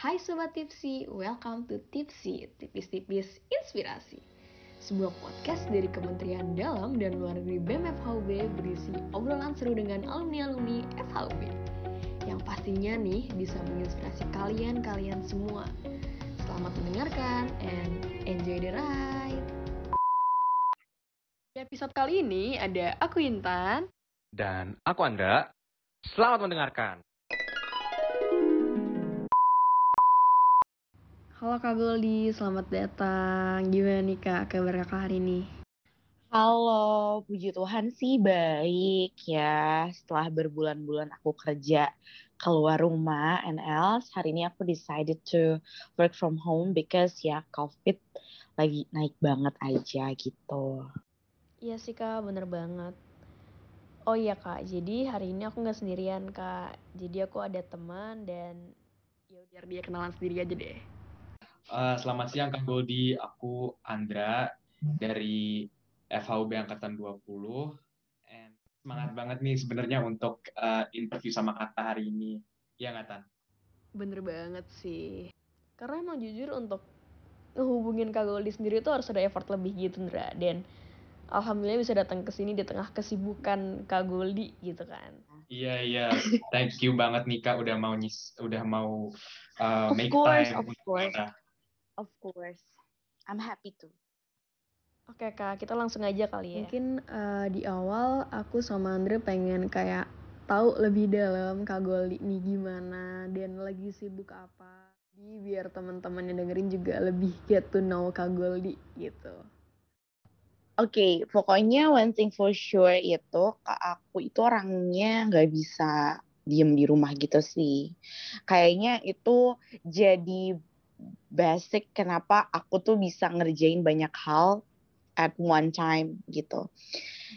Hai Sobat Tipsy, welcome to Tipsy, tipis-tipis inspirasi. Sebuah podcast dari Kementerian Dalam dan Luar Negeri BEM FHUB berisi obrolan seru dengan alumni-alumni FHUB. Yang pastinya nih bisa menginspirasi kalian-kalian semua. Selamat mendengarkan and enjoy the ride. Di episode kali ini ada aku Intan, Dan aku Andra, selamat mendengarkan. Halo Kak Goldi, selamat datang. Gimana nih Kak kabar kakak hari ini? Halo, puji Tuhan sih baik ya. Setelah berbulan-bulan aku kerja keluar rumah and else, hari ini aku decided to work from home because ya COVID lagi naik banget aja gitu. Iya sih Kak, bener banget. Oh iya Kak, jadi hari ini aku nggak sendirian Kak. Jadi aku ada teman dan ya biar dia kenalan sendiri aja deh. Eh, selamat siang Kak Goldi, aku Andra dari FHUB Angkatan 20. And semangat banget nih sebenarnya untuk eh, interview sama Kata hari ini. Iya nggak Tan? Bener banget sih. Karena emang jujur untuk ngehubungin Kak Goldi sendiri tuh harus ada effort lebih gitu Ndra. Dan Alhamdulillah bisa datang ke sini di tengah kesibukan Kak Goldi gitu kan. Iya iya, thank you banget nih Kak udah mau nyis, udah mau Of make course, time of untuk course. Of course. I'm happy to. Oke kak, kita langsung aja kali ya. Mungkin eh, di awal aku sama Andre pengen kayak tahu lebih dalam Kak Goldi nih gimana dan lagi sibuk apa. Jadi biar teman-teman yang dengerin juga lebih get to know Kak Goldi gitu. Oke, pokoknya one thing for sure itu kak aku itu orangnya nggak bisa diem di rumah gitu sih. Kayaknya itu jadi basic kenapa aku tuh bisa ngerjain banyak hal at one time gitu.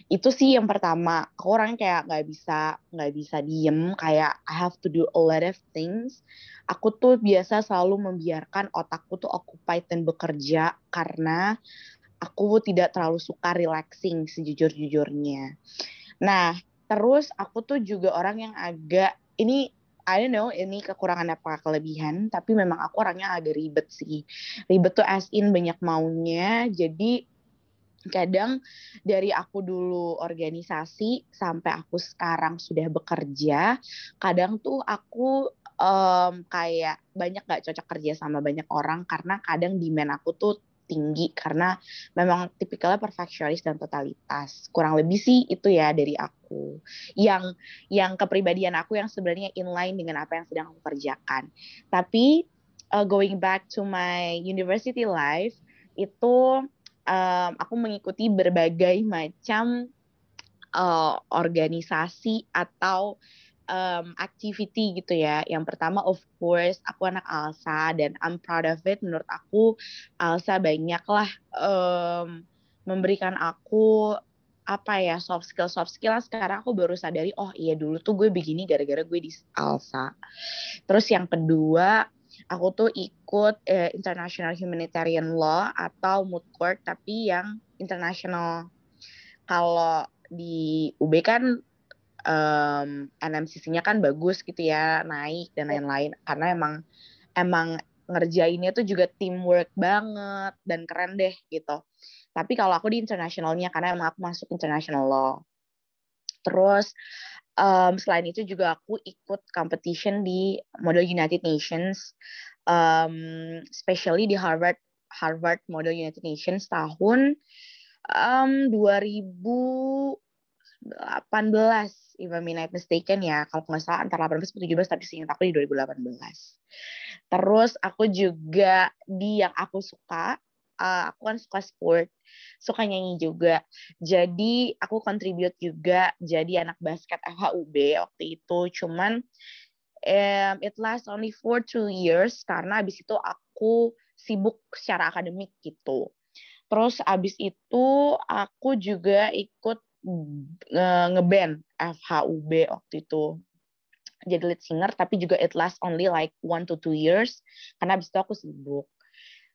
Itu sih yang pertama. Aku orang kayak nggak bisa nggak bisa diem kayak I have to do a lot of things. Aku tuh biasa selalu membiarkan otakku tuh occupied dan bekerja karena aku tidak terlalu suka relaxing sejujur-jujurnya. Nah, terus aku tuh juga orang yang agak ini I don't know ini kekurangan apa kelebihan, tapi memang aku orangnya agak ribet sih. Ribet tuh as in banyak maunya, jadi kadang dari aku dulu organisasi sampai aku sekarang sudah bekerja, kadang tuh aku em, kayak banyak gak cocok kerja sama banyak orang karena kadang demand aku tuh tinggi karena memang tipikalnya perfeksionis dan totalitas. Kurang lebih sih itu ya dari aku. Yang yang kepribadian aku yang sebenarnya inline dengan apa yang sedang aku kerjakan. Tapi uh, going back to my university life itu um, aku mengikuti berbagai macam uh, organisasi atau um, activity gitu ya. Yang pertama of course aku anak ALSA dan I'm proud of it. Menurut aku ALSA banyaklah um, memberikan aku apa ya soft skill soft skill sekarang aku baru sadari oh iya dulu tuh gue begini gara-gara gue di ALSA. Terus yang kedua aku tuh ikut eh, International Humanitarian Law atau Moot Court tapi yang international. Kalau di UB kan um, NMCC-nya kan bagus gitu ya naik dan lain-lain karena emang emang ngerjainnya tuh juga teamwork banget dan keren deh gitu. Tapi kalau aku di internasionalnya karena emang aku masuk international law. Terus um, selain itu juga aku ikut competition di Model United Nations, um, especially di Harvard Harvard Model United Nations tahun um, 2018 if I'm not mistaken ya. Kalau nggak salah antara 18 atau 17 tapi seingat aku di 2018 terus aku juga di yang aku suka uh, aku kan suka sport suka nyanyi juga. Jadi aku contribute juga jadi anak basket FHUB waktu itu. Cuman um, it lasts only for two years karena abis itu aku sibuk secara akademik gitu. Terus abis itu aku juga ikut nge- ngeband FHUB waktu itu. Jadi lead singer tapi juga it lasts only like one to two years. Karena abis itu aku sibuk.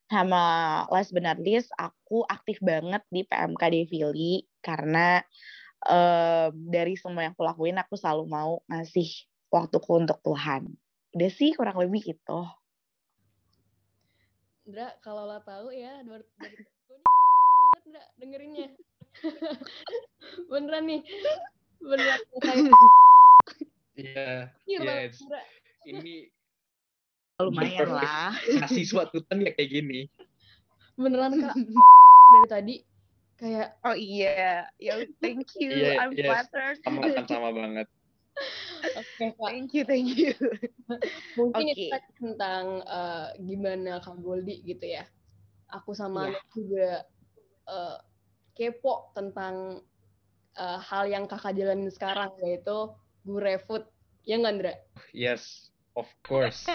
Sama last but not least aku aktif banget di PMK Devili karena em, dari semua yang aku lakuin aku selalu mau ngasih waktuku untuk Tuhan. Udah sih kurang lebih gitu. Dra, kalau lo tahu ya dari banget Dra dengerinnya. Beneran nih. Beneran kayak Iya, yes. Dra. Ini Lumayan lah. mahasiswa tutan ya kayak gini. Beneran Kak dari tadi kayak Oh iya, ya thank you. Iya, I'm yes. flattered. Sama kan sama banget. oke Kak, Thank you, thank you. mungkin Oke. itu tentang eh, gimana Kak Goldi gitu ya. Aku sama Iya. Nek juga eh, kepo tentang eh, hal yang kakak jalanin sekarang yaitu GoRefood. Ya nggak, Ndra? Yes, of course.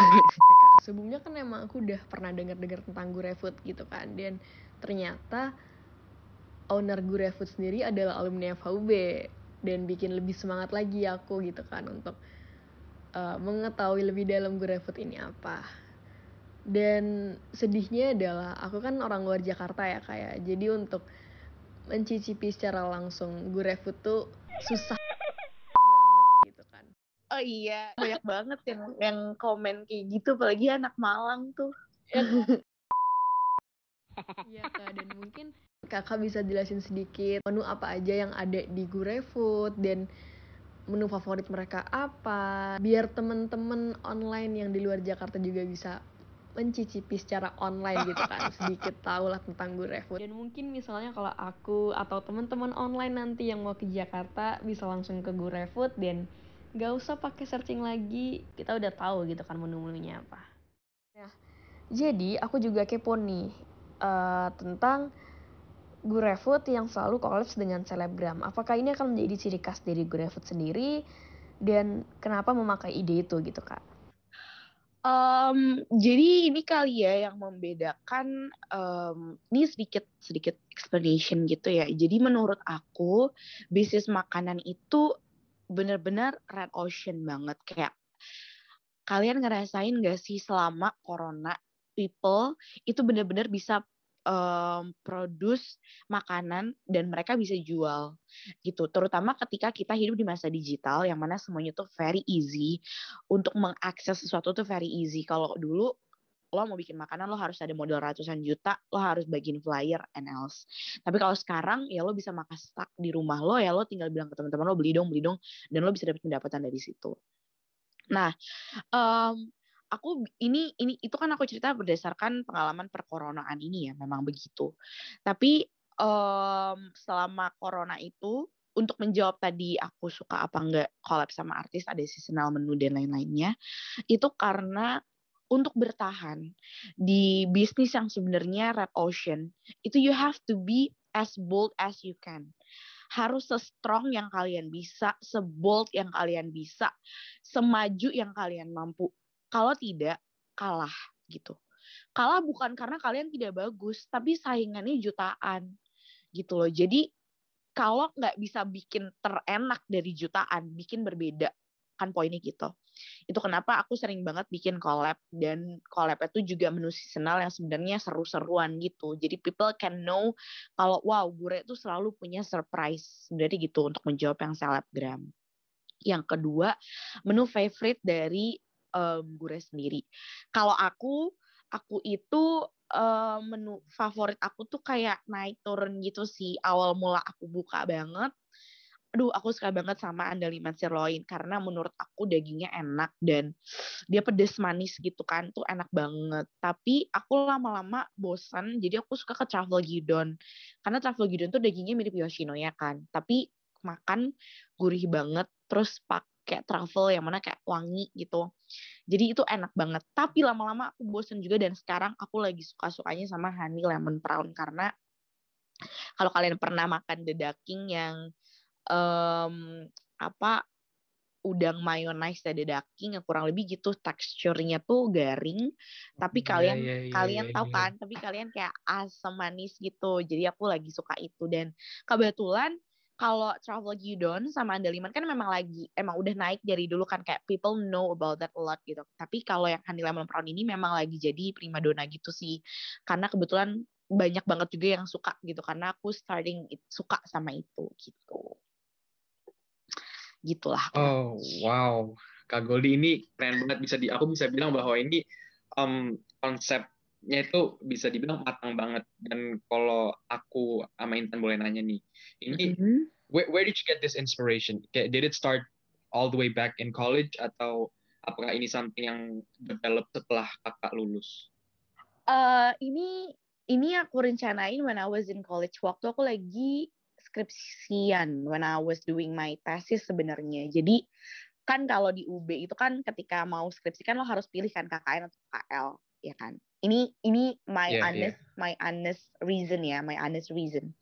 Sebelumnya kan emang aku udah pernah dengar-dengar tentang GoRefood gitu kan dan ternyata owner GoRefood sendiri adalah alumni FHUB dan bikin lebih semangat lagi aku gitu kan untuk uh, mengetahui lebih dalam GoRefood ini apa dan sedihnya adalah aku kan orang luar Jakarta ya kayak jadi untuk mencicipi secara langsung GoRefood tuh susah banget gitu kan. Oh iya, banyak banget yang yang komen kayak gitu, apalagi anak Malang tuh. Iya kak, dan mungkin kakak bisa jelasin sedikit menu apa aja yang ada di GoRefood dan menu favorit mereka apa, biar temen-temen online yang di luar Jakarta juga bisa mencicipi secara online gitu kan, sedikit tahu lah tentang GoRefood. Dan mungkin misalnya kalau aku atau teman-teman online nanti yang mau ke Jakarta bisa langsung ke GoRefood dan gak usah pakai searching lagi, kita udah tahu gitu kan menu-menunya apa. Nah, jadi aku juga kepo nih eh, tentang GoRefood yang selalu kolaps dengan selebgram. Apakah ini akan menjadi ciri khas dari GoRefood sendiri dan kenapa memakai ide itu gitu kak? Em, jadi ini kali ya yang membedakan em, ini sedikit sedikit explanation gitu ya. Jadi menurut aku bisnis makanan itu benar-benar red ocean banget kayak kalian ngerasain gak sih selama corona people itu benar-benar bisa em, produce makanan dan mereka bisa jual gitu. Terutama ketika kita hidup di masa digital yang mana semuanya tuh very easy untuk mengakses sesuatu tuh very easy. Kalau dulu lo mau bikin makanan lo harus ada modal ratusan juta, lo harus bagiin flyer and else. Tapi kalau sekarang ya lo bisa makan stuck di rumah lo ya lo tinggal bilang ke teman-teman lo beli dong, beli dong dan lo bisa dapat pendapatan dari situ. Nah, em, aku ini ini itu kan aku cerita berdasarkan pengalaman perkoronaan ini ya, memang begitu. Tapi em, selama corona itu untuk menjawab tadi aku suka apa enggak collab sama artis ada seasonal menu dan lain-lainnya itu karena untuk bertahan di bisnis yang sebenarnya red ocean itu you have to be as bold as you can harus se-strong yang kalian bisa sebold yang kalian bisa semaju yang kalian mampu kalau tidak kalah gitu. Kalah bukan karena kalian tidak bagus tapi saingannya jutaan gitu loh. Jadi kalau nggak bisa bikin terenak dari jutaan bikin berbeda kan poinnya gitu. Itu kenapa aku sering banget bikin collab dan collab itu juga menu seasonal yang sebenarnya seru-seruan gitu. Jadi people can know kalau wow gue itu selalu punya surprise sebenarnya gitu untuk menjawab yang selebgram. Yang kedua menu favorite dari um, Gure sendiri. Kalau aku aku itu eh, menu favorit aku tuh kayak naik turun gitu sih. Awal mula aku buka banget aduh aku suka banget sama andaliman sirloin karena menurut aku dagingnya enak dan dia pedes manis gitu kan tuh enak banget. Tapi aku lama-lama bosan jadi aku suka ke truffle gidon karena truffle gidon tuh dagingnya mirip yoshinoya kan tapi makan gurih banget terus pakai truffle yang mana kayak wangi gitu. Jadi itu enak banget. Tapi lama-lama aku bosan juga dan sekarang aku lagi suka-sukanya sama honey lemon prawn. Karena kalau kalian pernah makan the ducking yang em, apa udang mayonnaise ada daging yang kurang lebih gitu teksturnya tuh garing. Tapi Iya, kalian iya, iya, kalian iya, tahu iya. kan tapi kalian kayak asam manis gitu. Jadi aku lagi suka itu. Dan kebetulan kalau travel gyudon sama andaliman kan memang lagi emang udah naik dari dulu kan kayak people know about that a lot gitu. Tapi kalau yang honey lemon ini memang lagi jadi primadona gitu sih. Karena kebetulan banyak banget juga yang suka gitu karena aku starting it- suka sama itu gitu. Gitulah Oh, wow. Kak Goldi ini keren banget bisa di aku bisa bilang bahwa ini em, konsep nya itu bisa dibilang matang banget. Dan kalau aku sama Intan boleh nanya nih ini mm-hmm. where, where did you get this inspiration? Did it start all the way back in college atau apakah ini something yang develop setelah kakak lulus? Uh, ini ini aku rencanain when I was in college. Waktu aku lagi skripsian when I was doing my thesis sebenarnya. Jadi kan kalau di UB itu kan ketika mau skripsi kan lo harus pilih kan KKN atau KL ya kan ini ini my yeah, honest yeah. my honest reason ya my honest reason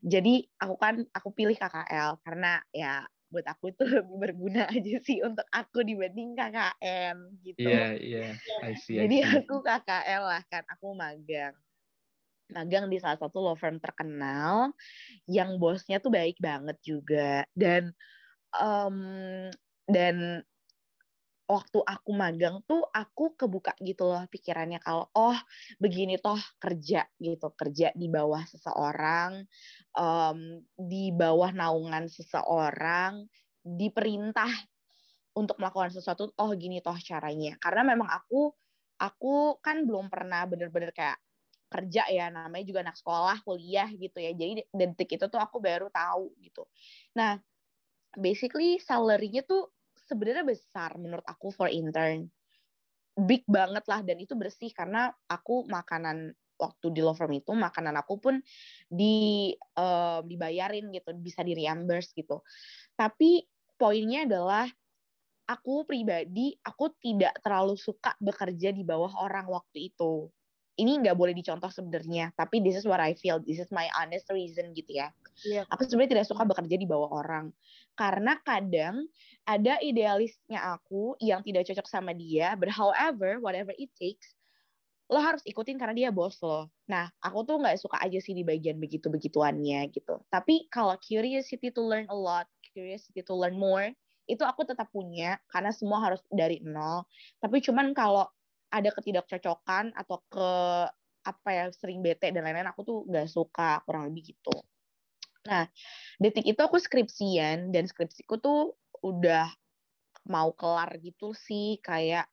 jadi aku kan aku pilih KKL karena ya buat aku itu lebih berguna aja sih untuk aku dibanding KKN gitu. Iya, yeah, iya. Yeah. I see. Jadi aku KKL lah kan, aku magang. Magang di salah satu law firm terkenal yang bosnya tuh baik banget juga dan um, dan waktu aku magang tuh aku kebuka gitu loh pikirannya kalau oh begini toh kerja gitu. Kerja di bawah seseorang um, di bawah naungan seseorang diperintah untuk melakukan sesuatu oh gini toh caranya. Karena memang aku aku kan belum pernah bener-bener kayak kerja ya namanya juga anak sekolah kuliah gitu ya. Jadi detik itu tuh aku baru tahu gitu. Nah basically salary-nya tuh sebenarnya besar menurut aku for intern. Big banget lah dan itu bersih karena aku makanan waktu di law firm itu makanan aku pun di uh, dibayarin gitu bisa di reimburse gitu. Tapi poinnya adalah aku pribadi aku tidak terlalu suka bekerja di bawah orang waktu itu ini nggak boleh dicontoh sebenarnya tapi this is what I feel this is my honest reason gitu ya yeah. aku sebenarnya tidak suka bekerja di bawah orang karena kadang ada idealisnya aku yang tidak cocok sama dia but however whatever it takes lo harus ikutin karena dia bos lo. Nah, aku tuh nggak suka aja sih di bagian begitu-begituannya gitu. Tapi kalau curiosity to learn a lot, curiosity to learn more, itu aku tetap punya karena semua harus dari nol. Tapi cuman kalau ada ketidakcocokan atau ke apa ya sering bete dan lain-lain aku tuh nggak suka kurang lebih gitu. Nah, detik itu aku skripsian dan skripsiku tuh udah mau kelar gitu sih kayak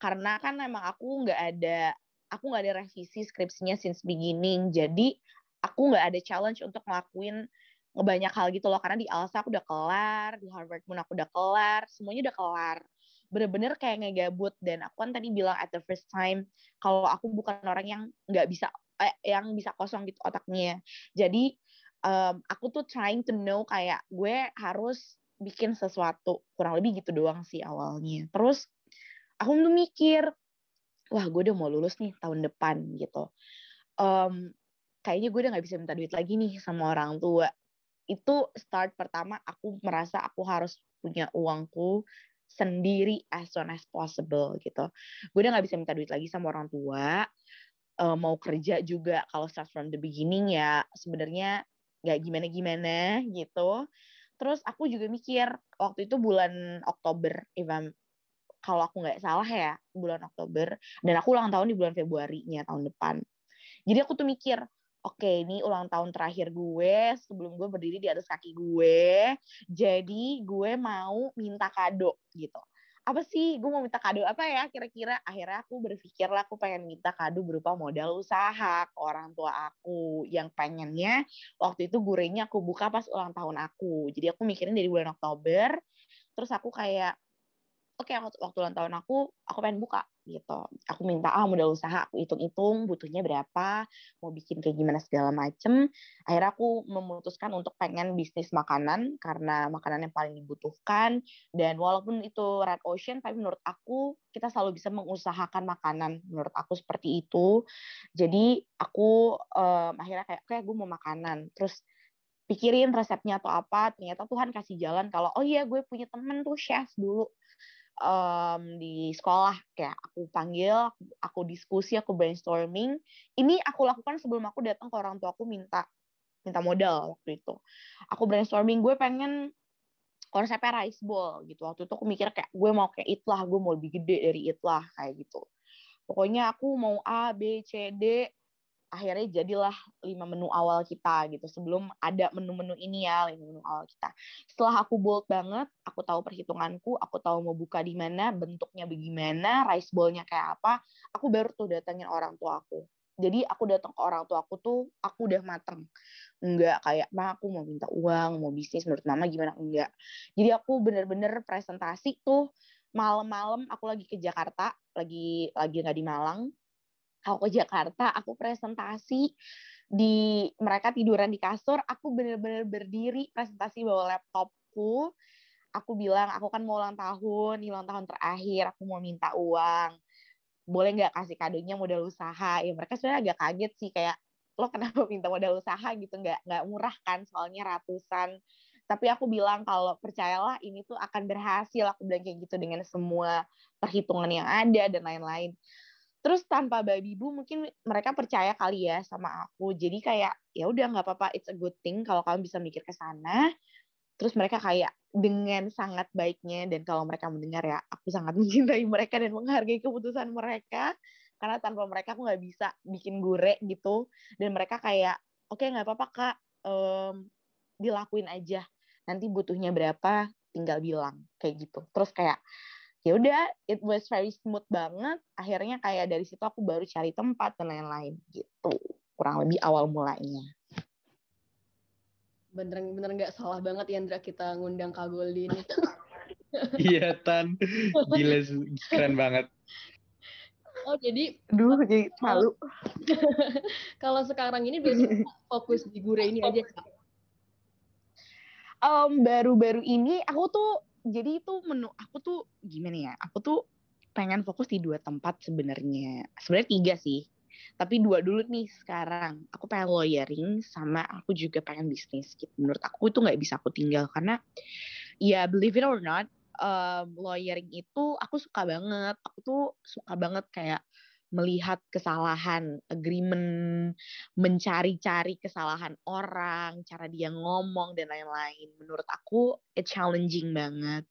karena kan emang aku nggak ada aku nggak ada revisi skripsinya since beginning jadi aku nggak ada challenge untuk ngelakuin banyak hal gitu loh karena di Alsa aku udah kelar di Harvard pun aku udah kelar semuanya udah kelar bener-bener kayak ngegabut. Dan aku kan tadi bilang at the first time kalau aku bukan orang yang nggak bisa eh, yang bisa kosong gitu otaknya jadi um, aku tuh trying to know kayak gue harus bikin sesuatu. Kurang lebih gitu doang sih awalnya. Terus aku tuh mikir wah gue udah mau lulus nih tahun depan gitu. Um, kayaknya gue udah nggak bisa minta duit lagi nih sama orang tua. Itu start pertama aku merasa aku harus punya uangku sendiri as soon as possible gitu. Gue udah gak bisa minta duit lagi sama orang tua. Uh, mau kerja juga kalau start from the beginning ya sebenarnya gak gimana-gimana gitu. Terus aku juga mikir waktu itu bulan Oktober, if kalau aku nggak salah ya bulan Oktober dan aku ulang tahun di bulan Februari-nya tahun depan. Jadi aku tuh mikir, oke okay, ini ulang tahun terakhir gue sebelum gue berdiri di atas kaki gue jadi gue mau minta kado gitu. Apa sih? Gue mau minta kado apa ya kira-kira? Akhirnya aku berpikir lah aku pengen minta kado berupa modal usaha ke orang tua aku yang pengennya waktu itu gurenya aku buka pas ulang tahun aku. Jadi aku mikirin dari bulan Oktober terus aku kayak oke okay, waktu ulang tahun aku aku pengen buka gitu. Aku minta ah modal usaha aku hitung-hitung butuhnya berapa mau bikin kayak gimana segala macem. Akhirnya aku memutuskan untuk pengen bisnis makanan karena makanan yang paling dibutuhkan. Dan walaupun itu red ocean tapi menurut aku kita selalu bisa mengusahakan makanan menurut aku seperti itu. Jadi aku um, akhirnya kayak kayak gue mau makanan. Terus pikirin resepnya atau apa ternyata Tuhan kasih jalan kalau oh iya gue punya temen tuh chef dulu um, di sekolah kayak aku panggil aku diskusi aku brainstorming. Ini aku lakukan sebelum aku datang ke orang tua aku minta minta modal waktu itu. Aku brainstorming gue pengen konsepnya rice bowl gitu. Waktu itu aku mikir kayak gue mau kayak itlah gue mau lebih gede dari itlah kayak gitu. Pokoknya aku mau A B C D akhirnya jadilah lima menu awal kita gitu sebelum ada menu-menu ini ya lima menu awal kita. Setelah aku bold banget aku tahu perhitunganku aku tahu mau buka di mana bentuknya bagaimana rice bowl-nya kayak apa aku baru tuh datangin orang tua aku. Jadi aku datang ke orang tua aku tuh aku udah mateng. Enggak kayak mah aku mau minta uang mau bisnis menurut mama gimana? Enggak. Jadi aku bener-bener presentasi tuh malam-malam aku lagi ke Jakarta lagi lagi nggak di Malang aku ke Jakarta, aku presentasi di mereka tiduran di kasur, aku bener-bener berdiri presentasi bawa laptopku. Aku bilang aku kan mau ulang tahun, ulang tahun terakhir, aku mau minta uang. Boleh nggak kasih kadonya modal usaha? Ya mereka sebenarnya agak kaget sih kayak lo kenapa minta modal usaha gitu nggak nggak murah kan soalnya ratusan tapi aku bilang kalau percayalah ini tuh akan berhasil aku bilang kayak gitu dengan semua perhitungan yang ada dan lain-lain terus tanpa babi bu mungkin mereka percaya kali ya sama aku. Jadi kayak ya udah nggak apa-apa it's a good thing kalau kamu bisa mikir ke sana. Terus mereka kayak dengan sangat baiknya dan kalau mereka mendengar ya aku sangat mencintai mereka dan menghargai keputusan mereka. Karena tanpa mereka aku nggak bisa bikin gure gitu. Dan mereka kayak oke okay, nggak apa-apa kak. Um, dilakuin aja. Nanti butuhnya berapa tinggal bilang. Kayak gitu. Terus kayak ya udah it was very smooth banget. Akhirnya kayak dari situ aku baru cari tempat dan lain-lain gitu. Kurang lebih awal mulanya. Bener bener nggak salah banget ya Indra kita ngundang Kak Goldin iya Tan. Gila keren banget. Oh jadi Duh, jadi malu. kalau sekarang ini biasanya fokus di gure ini aja Kak? Um, baru-baru ini aku tuh jadi itu menu aku tuh gimana ya aku tuh pengen fokus di dua tempat sebenarnya. Sebenarnya tiga sih tapi dua dulu nih sekarang. Aku pengen lawyering sama aku juga pengen bisnis gitu. Menurut aku itu nggak bisa aku tinggal karena ya believe it or not um, lawyering itu aku suka banget. Aku tuh suka banget kayak melihat kesalahan, agreement, mencari-cari kesalahan orang, cara dia ngomong dan lain-lain. Menurut aku it challenging banget.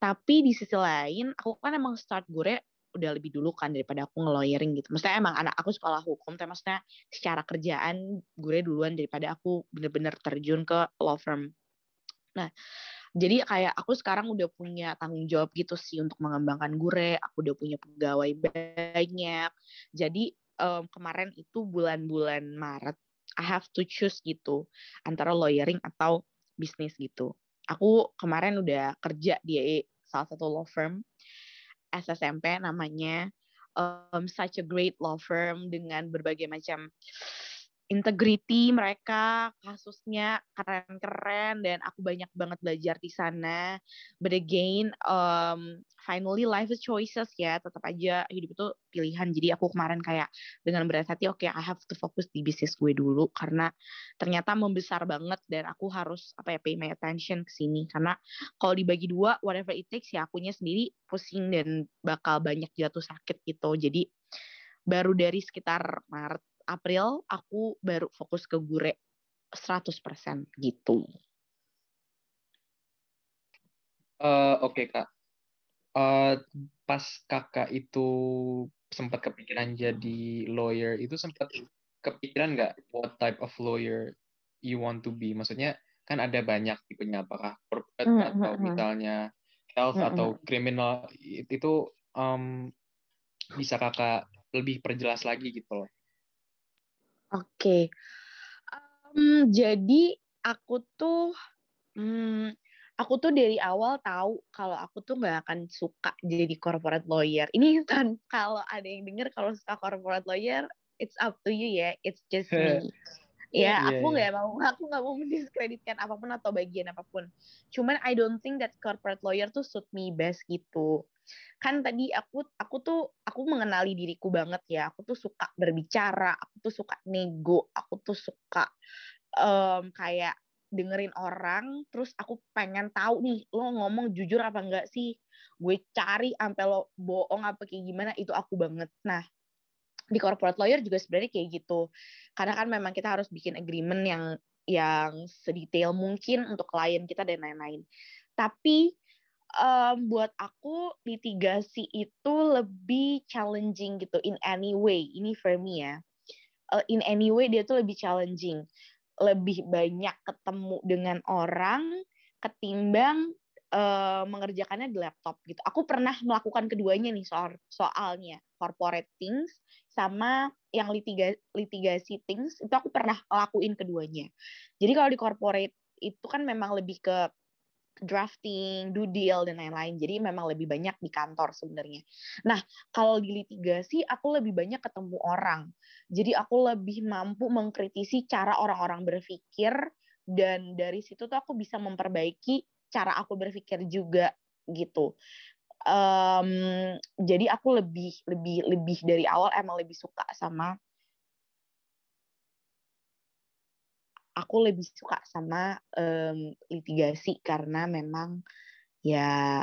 Tapi di sisi lain, aku kan emang start gue udah lebih dulu kan daripada aku ngeloyering gitu. Maksudnya emang anak aku sekolah hukum, tapi maksudnya secara kerjaan gue duluan daripada aku bener-bener terjun ke law firm. Nah, jadi kayak aku sekarang udah punya tanggung jawab gitu sih untuk mengembangkan gure aku udah punya pegawai banyak. Jadi um, kemarin itu bulan-bulan Maret I have to choose gitu antara lawyering atau bisnis gitu. Aku kemarin udah kerja di salah satu law firm SSMP namanya um, such a great law firm dengan berbagai macam integrity mereka kasusnya keren-keren dan aku banyak banget belajar di sana. But again um, finally life is choices ya tetap aja hidup itu pilihan. Jadi aku kemarin kayak dengan berat hati oke okay, I have to focus di bisnis gue dulu karena ternyata membesar banget dan aku harus apa ya pay my attention ke sini. Karena kalau dibagi dua whatever it takes ya akunya sendiri pusing dan bakal banyak jatuh sakit gitu. Jadi baru dari sekitar Maret April aku baru fokus ke gure 100% gitu. Uh, Oke okay, kak, uh, pas kakak itu sempat kepikiran jadi lawyer itu sempat kepikiran nggak what type of lawyer you want to be? Maksudnya kan ada banyak tipenya apakah corporate mm -hmm. atau misalnya health mm -hmm. atau criminal itu um, bisa kakak lebih perjelas lagi gitu loh. Oke. Um, jadi aku tuh um, aku tuh dari awal tahu kalau aku tuh nggak akan suka jadi corporate lawyer. Ini kan kalau ada yang denger kalau suka corporate lawyer, it's up to you ya. It's just me. ya, yeah, aku nggak yeah. mau aku nggak mau mendiskreditkan apa pun atau bagian apa pun. Cuman I don't think that corporate lawyer tuh suit me best gitu kan tadi aku aku tuh aku mengenali diriku banget ya. Aku tuh suka berbicara aku tuh suka nego aku tuh suka um, kayak dengerin orang terus aku pengen tahu nih lo ngomong jujur apa enggak sih? Gue cari sampai lo bohong apa kayak gimana itu aku banget. Nah di corporate lawyer juga sebenarnya kayak gitu. Karena kan memang kita harus bikin agreement yang yang sedetail mungkin untuk klien kita dan lain-lain. Tapi um, buat aku litigasi itu lebih challenging gitu in any way ini for me ya uh, in any way dia tuh lebih challenging lebih banyak ketemu dengan orang ketimbang uh, mengerjakannya di laptop gitu. Aku pernah melakukan keduanya nih soal soalnya corporate things sama yang litigasi, litigasi things itu aku pernah lakuin keduanya. Jadi kalau di corporate itu kan memang lebih ke drafting, do deal dan lain-lain. Jadi memang lebih banyak di kantor sebenarnya. Nah, kalau di litigasi aku lebih banyak ketemu orang. Jadi aku lebih mampu mengkritisi cara orang-orang berpikir dan dari situ tuh aku bisa memperbaiki cara aku berpikir juga gitu. Um, jadi aku lebih lebih lebih dari awal emang lebih suka sama aku lebih suka sama um, litigasi karena memang ya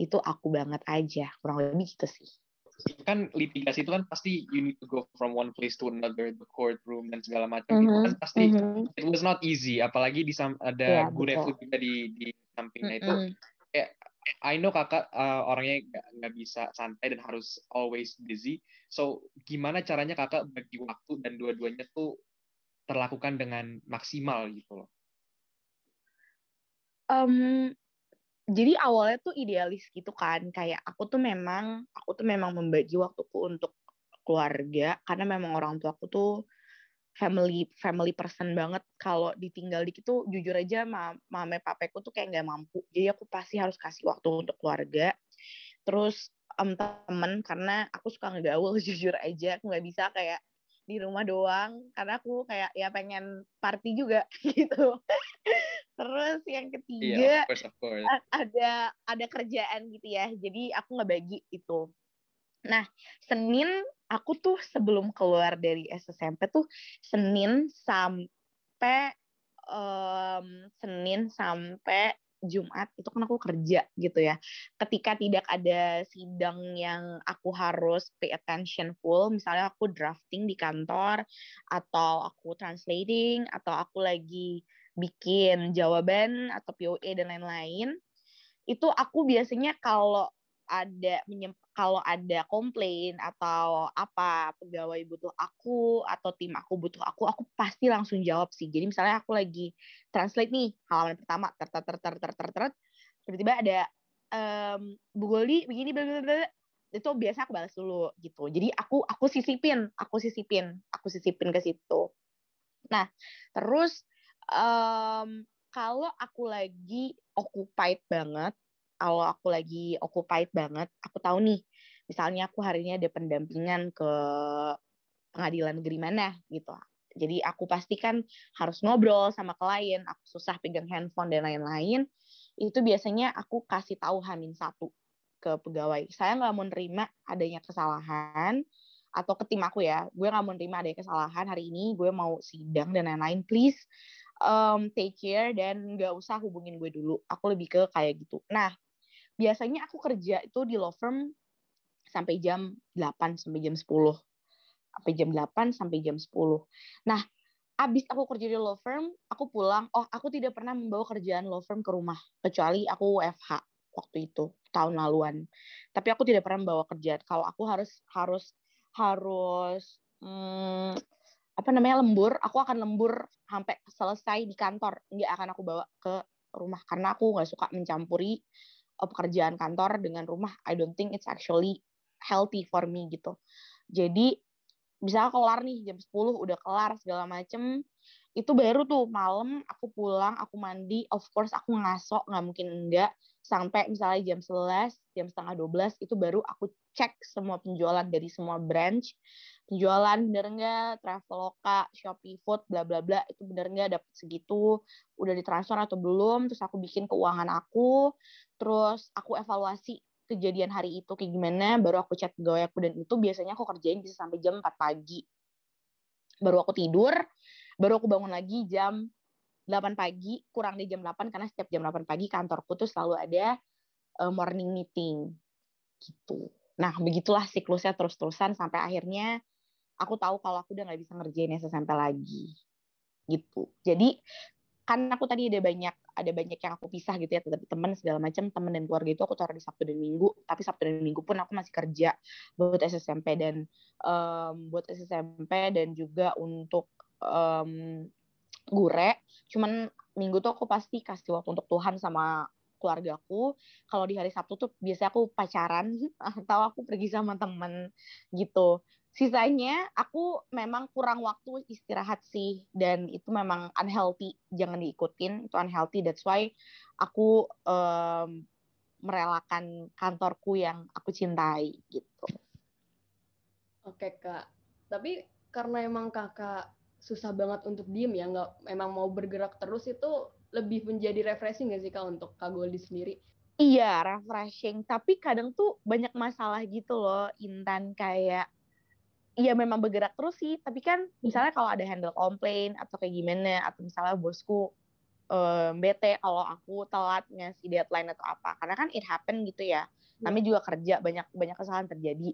itu aku banget aja kurang lebih gitu sih kan litigasi itu kan pasti you need to go from one place to another the courtroom dan segala macam mm -hmm. itu kan mm-hmm. pasti mm -hmm. it was not easy apalagi di ada yeah, Bu Refu juga di di sampingnya mm -hmm. itu kayak I know kakak uh, orangnya nggak bisa santai dan harus always busy so gimana caranya kakak bagi waktu dan dua-duanya tuh terlakukan dengan maksimal gitu loh? Um, jadi awalnya tuh idealis gitu kan, kayak aku tuh memang aku tuh memang membagi waktuku untuk keluarga karena memang orang tua aku tuh family family person banget. Kalau ditinggal dikit tuh jujur aja mama papeku tuh kayak nggak mampu. Jadi aku pasti harus kasih waktu untuk keluarga. Terus um, temen karena aku suka ngegaul jujur aja. Aku nggak bisa kayak di rumah doang karena aku kayak ya pengen party juga gitu. Terus yang ketiga yeah, of course, of course. ada ada kerjaan gitu ya. Jadi aku nggak bagi itu. Nah, Senin aku tuh sebelum keluar dari SSMP tuh Senin sampai um, Senin sampai Jumat itu kan aku kerja gitu ya. Ketika tidak ada sidang yang aku harus pay attention full, misalnya aku drafting di kantor atau aku translating atau aku lagi bikin jawaban atau POE dan lain-lain, itu aku biasanya kalau ada kalau ada komplain atau apa pegawai butuh aku atau tim aku butuh aku aku pasti langsung jawab sih. Jadi misalnya aku lagi translate nih halaman pertama ter ter ter ter ter ter tiba-tiba ada um, Bu Goldi begini bla bla bla itu biasa aku balas dulu gitu. Jadi aku aku sisipin aku sisipin aku sisipin ke situ. Nah terus um, kalau aku lagi occupied banget kalau aku lagi occupied banget, aku tahu nih, misalnya aku hari ini ada pendampingan ke pengadilan negeri mana gitu. Jadi aku pastikan harus ngobrol sama klien, aku susah pegang handphone dan lain-lain. Itu biasanya aku kasih tahu Hamin satu ke pegawai. Saya nggak mau nerima adanya kesalahan atau ke tim aku ya. Gue nggak mau nerima adanya kesalahan hari ini. Gue mau sidang dan lain-lain. Please um, take care dan nggak usah hubungin gue dulu. Aku lebih ke kayak gitu. Nah, biasanya aku kerja itu di law firm sampai jam 8 sampai jam 10. Sampai jam 8 sampai jam 10. Nah, abis aku kerja di law firm, aku pulang, oh aku tidak pernah membawa kerjaan law firm ke rumah, kecuali aku WFH waktu itu, tahun laluan. Tapi aku tidak pernah membawa kerjaan. Kalau aku harus harus harus hmm, apa namanya lembur, aku akan lembur sampai selesai di kantor, nggak akan aku bawa ke rumah karena aku nggak suka mencampuri pekerjaan kantor dengan rumah I don't think it's actually healthy for me gitu. Jadi bisa kelar nih jam 10 udah kelar segala macem itu baru tuh malam aku pulang aku mandi of course aku ngaso nggak mungkin enggak sampai misalnya jam 11 jam setengah 12 itu baru aku cek semua penjualan dari semua branch penjualan bener nggak Traveloka, Shopee Food, bla bla bla itu bener nggak dapat segitu, udah ditransfer atau belum, terus aku bikin keuangan aku, terus aku evaluasi kejadian hari itu kayak gimana, baru aku chat pegawai aku dan itu biasanya aku kerjain bisa sampai jam 4 pagi. Baru aku tidur, baru aku bangun lagi jam 8 pagi, kurang di jam 8 karena setiap jam 8 pagi kantorku tuh selalu ada uh, morning meeting gitu. Nah, begitulah siklusnya terus-terusan sampai akhirnya aku tahu kalau aku udah nggak bisa ngerjain SSMP lagi gitu. Jadi kan aku tadi ada banyak ada banyak yang aku pisah gitu ya tapi teman segala macam teman dan keluarga itu aku taruh di Sabtu dan Minggu tapi Sabtu dan Minggu pun aku masih kerja buat SSMP dan um, buat SSMP dan juga untuk um, gure. Cuman Minggu tuh aku pasti kasih waktu untuk Tuhan sama keluargaku kalau di hari Sabtu tuh biasanya aku pacaran atau aku pergi sama temen gitu sisanya aku memang kurang waktu istirahat sih dan itu memang unhealthy jangan diikutin itu unhealthy that's why aku um, merelakan kantorku yang aku cintai gitu oke kak tapi karena emang kakak susah banget untuk diem ya nggak memang mau bergerak terus itu lebih menjadi refreshing gak sih kak untuk kak Goldi sendiri Iya, refreshing. Tapi kadang tuh banyak masalah gitu loh, Intan. Kayak Iya memang bergerak terus sih, tapi kan misalnya kalau ada handle komplain atau kayak gimana, atau misalnya bosku um, bete kalau aku telat ngasih deadline atau apa, karena kan it happen gitu ya. Iya. Namanya juga kerja, banyak banyak kesalahan terjadi.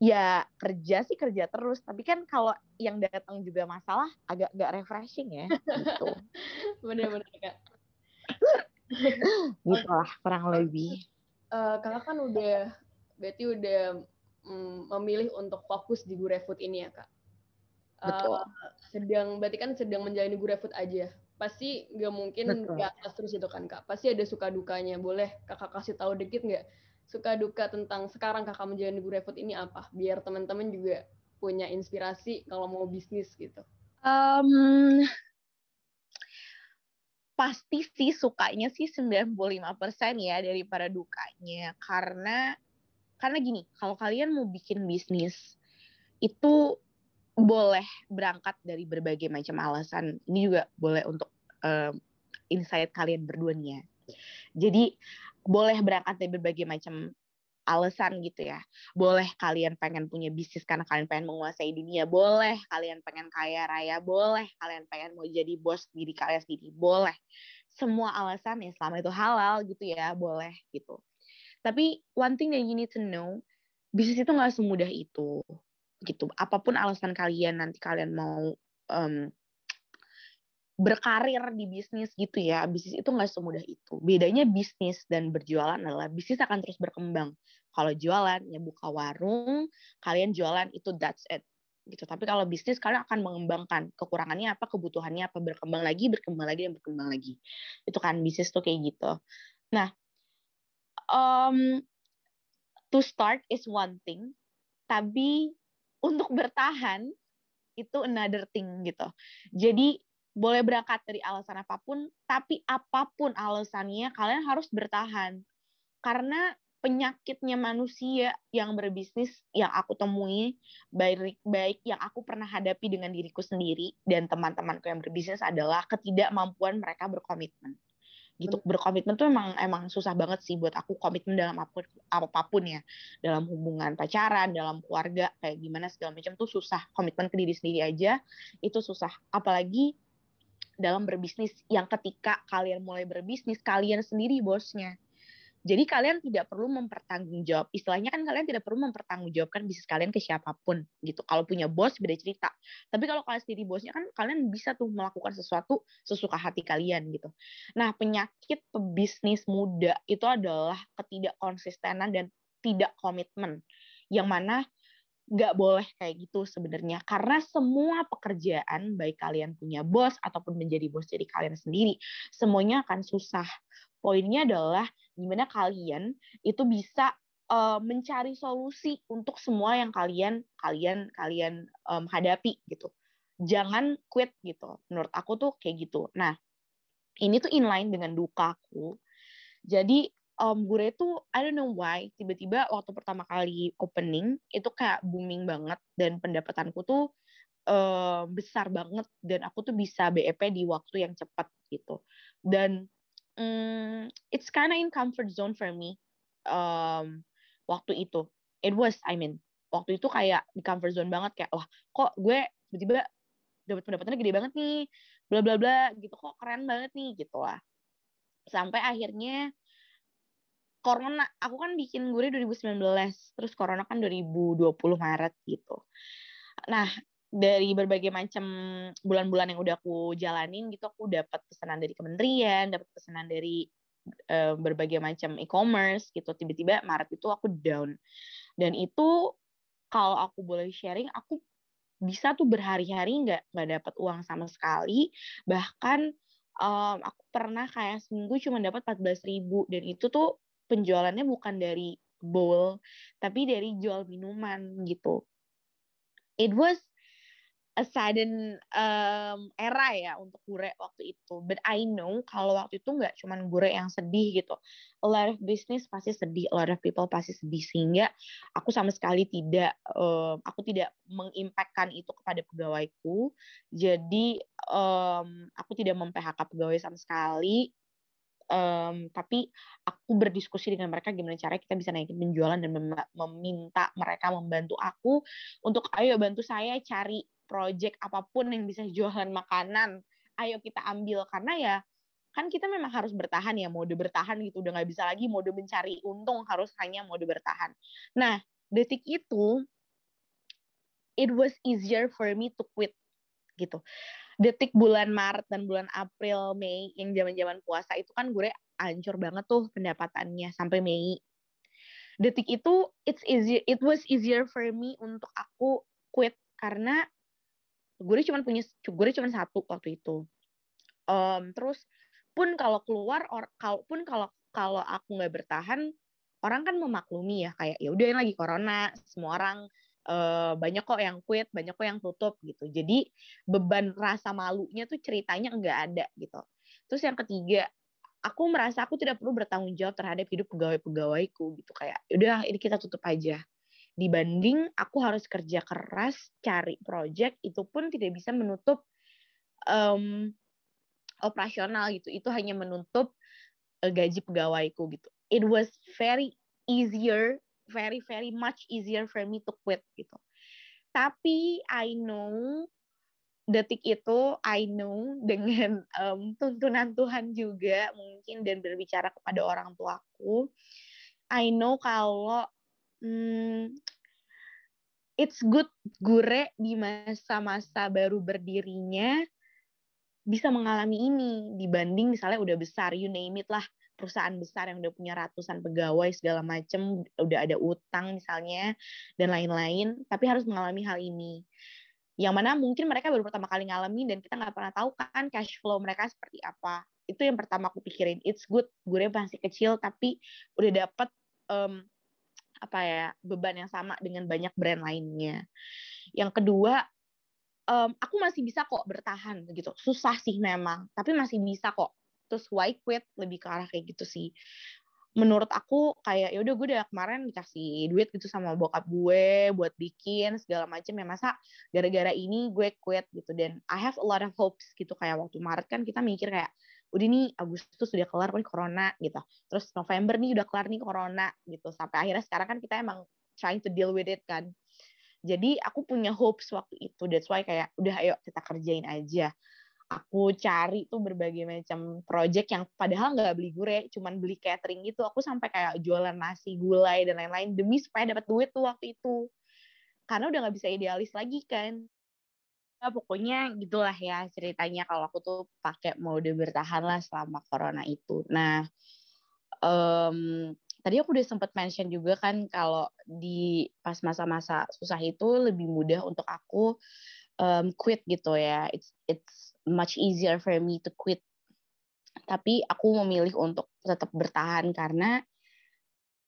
Ya kerja sih kerja terus, tapi kan kalau yang datang juga masalah agak gak refreshing ya. Gitu. Bener-bener kak. gitu lah kurang lebih. Uh, kakak kan udah berarti udah memilih untuk fokus di GoRefood ini ya kak. Betul. Uh, sedang berarti kan sedang menjalani GoRefood aja. Pasti nggak mungkin di atas terus itu kan kak. Pasti ada suka dukanya. Boleh kakak kasih tahu dikit nggak suka duka tentang sekarang kakak menjalani GoRefood ini apa? Biar teman-teman juga punya inspirasi kalau mau bisnis gitu. Um, pasti sih sukanya sih 95% ya daripada dukanya karena karena gini kalau kalian mau bikin bisnis itu boleh berangkat dari berbagai macam alasan ini juga boleh untuk um, insight kalian berdua nih ya jadi boleh berangkat dari berbagai macam alasan gitu ya. Boleh kalian pengen punya bisnis karena kalian pengen menguasai dunia, boleh kalian pengen kaya raya, boleh kalian pengen mau jadi bos diri kalian sendiri, boleh. Semua alasan ya selama itu halal gitu ya, boleh gitu. Tapi one thing that you need to know, bisnis itu nggak semudah itu, gitu. Apa pun alasan kalian nanti kalian mau um, berkarir di bisnis gitu ya, bisnis itu nggak semudah itu. Bedanya bisnis dan berjualan adalah bisnis akan terus berkembang. Kalau jualan, ya buka warung, kalian jualan itu that's it gitu. Tapi kalau bisnis kalian akan mengembangkan kekurangannya apa, kebutuhannya apa, berkembang lagi, berkembang lagi, dan berkembang lagi. Itu kan bisnis tuh kayak gitu. Nah, um, to start is one thing, tapi untuk bertahan itu another thing gitu. Jadi boleh berangkat dari alasan apa pun, tapi apa pun alasannya kalian harus bertahan. Karena penyakitnya manusia yang berbisnis yang aku temui baik baik yang aku pernah hadapi dengan diriku sendiri dan teman-temanku yang berbisnis adalah ketidakmampuan mereka berkomitmen gitu. Berkomitmen tuh emang emang susah banget sih buat aku komitmen dalam apa pun apa pun ya. Dalam hubungan pacaran dalam keluarga kayak gimana segala macam tuh susah. Komitmen ke diri sendiri aja itu susah. Apalagi dalam berbisnis yang ketika kalian mulai berbisnis kalian sendiri bosnya jadi kalian tidak perlu mempertanggungjawab. Istilahnya kan kalian tidak perlu mempertanggungjawabkan bisnis kalian ke siapa pun gitu. Kalau punya bos beda cerita. Tapi kalau kalian sendiri bosnya kan kalian bisa tuh melakukan sesuatu sesuka hati kalian gitu. Nah, penyakit pebisnis muda itu adalah ketidakkonsistenan dan tidak komitmen. Yang mana nggak boleh kayak gitu sebenarnya karena semua pekerjaan baik kalian punya bos ataupun menjadi bos jadi kalian sendiri semuanya akan susah poinnya adalah gimana kalian itu bisa uh, mencari solusi untuk semua yang kalian kalian kalian um, hadapi gitu. Jangan quit gitu. Menurut aku tuh kayak gitu. Nah ini tuh inline dengan dukaku jadi um, gue tuh I don't know why tiba-tiba waktu pertama kali opening itu kayak booming banget. Dan pendapatanku tuh uh, besar banget. Dan aku tuh bisa BEP di waktu yang cepat gitu. Dan um, it's kind of in comfort zone for me. Um, waktu itu. It was I mean waktu itu kayak di comfort zone banget kayak wah kok gue tiba-tiba dapat pendapatannya gede banget nih bla bla bla gitu. Kok keren banget nih gitu lah. Sampai akhirnya corona aku kan bikin gue 2019 terus corona kan 2020 Maret gitu. Nah dari berbagai macam bulan-bulan yang udah aku jalanin gitu aku dapat pesanan dari kementerian dapat pesanan dari uh, berbagai macam e-commerce gitu. Tiba-tiba Maret itu aku down. Dan itu kalau aku boleh sharing aku bisa tuh berhari-hari nggak nggak dapat uang sama sekali. Bahkan um, aku pernah kayak seminggu cuma dapat 14 ribu. Dan itu tuh penjualannya bukan dari bowl tapi dari jual minuman gitu. It was a sudden um, era ya untuk Gure waktu itu. But I know kalau waktu itu nggak cuman Gure yang sedih gitu. A lot of business pasti sedih, a lot of people pasti sedih sehingga aku sama sekali tidak, um, aku tidak mengimpakkan itu kepada pegawaiku. Jadi um, aku tidak mem-PHK pegawai sama sekali. Um, tapi aku berdiskusi dengan mereka gimana cara kita bisa naikin penjualan dan mem meminta mereka membantu aku untuk ayo bantu saya cari project apa pun yang bisa jualan makanan, ayo kita ambil karena ya kan kita memang harus bertahan ya mode bertahan gitu udah nggak bisa lagi mode mencari untung harus hanya mode bertahan. Nah detik itu it was easier for me to quit gitu. Detik bulan Maret dan bulan April, Mei yang zaman-zaman puasa itu kan gue ancur banget tuh pendapatannya sampai Mei. Detik itu it's easier it was easier for me untuk aku quit karena gue cuma punya gue cuma satu waktu itu. Um, terus pun kalau keluar or kalaupun kalau kalau aku nggak bertahan orang kan memaklumi ya kayak ya udah lagi corona semua orang uh, banyak kok yang quit banyak kok yang tutup gitu. Jadi beban rasa malunya tuh ceritanya nggak ada gitu. Terus yang ketiga aku merasa aku tidak perlu bertanggung jawab terhadap hidup pegawai-pegawaiku gitu. Kayak ya udah ini kita tutup aja dibanding aku harus kerja keras cari project itu pun tidak bisa menutup um, operasional gitu. Itu hanya menutup uh, gaji pegawaiku gitu. It was very easier very very much easier for me to quit gitu. Tapi I know detik itu I know dengan um, tuntunan Tuhan juga mungkin dan berbicara kepada orang tuaku I know kalau hmm, it's good Gure di masa-masa baru berdirinya bisa mengalami ini dibanding misalnya udah besar, you name it lah perusahaan besar yang udah punya ratusan pegawai segala macem, udah ada utang misalnya dan lain-lain, tapi harus mengalami hal ini. Yang mana mungkin mereka baru pertama kali ngalami dan kita nggak pernah tahu kan cash flow mereka seperti apa. Itu yang pertama aku pikirin. It's good, gue masih kecil tapi udah dapet um, apa ya beban yang sama dengan banyak brand lainnya. Yang kedua, um, aku masih bisa kok bertahan gitu. Susah sih memang, tapi masih bisa kok. Terus why quit lebih ke arah kayak gitu sih. Menurut aku kayak ya udah gue udah kemarin dikasih duit gitu sama bokap gue buat bikin segala macam ya masa gara-gara ini gue quit gitu dan I have a lot of hopes gitu kayak waktu Maret kan kita mikir kayak udah nih Agustus sudah kelar nih corona gitu. Terus November nih udah kelar nih corona gitu. Sampai akhirnya sekarang kan kita emang trying to deal with it kan. Jadi aku punya hopes waktu itu. That's why kayak udah ayo kita kerjain aja. Aku cari tuh berbagai macam project yang padahal nggak beli gure cuman beli catering gitu. Aku sampai kayak jualan nasi gulai dan lain-lain demi supaya dapat duit tuh waktu itu. Karena udah nggak bisa idealis lagi kan Ya, pokoknya gitulah ya ceritanya kalau aku tuh pakai mode bertahan lah selama corona itu. Nah, um, tadi aku udah sempat mention juga kan kalau di pas masa-masa susah itu lebih mudah untuk aku um, quit gitu ya. It's it's much easier for me to quit. Tapi aku memilih untuk tetap bertahan karena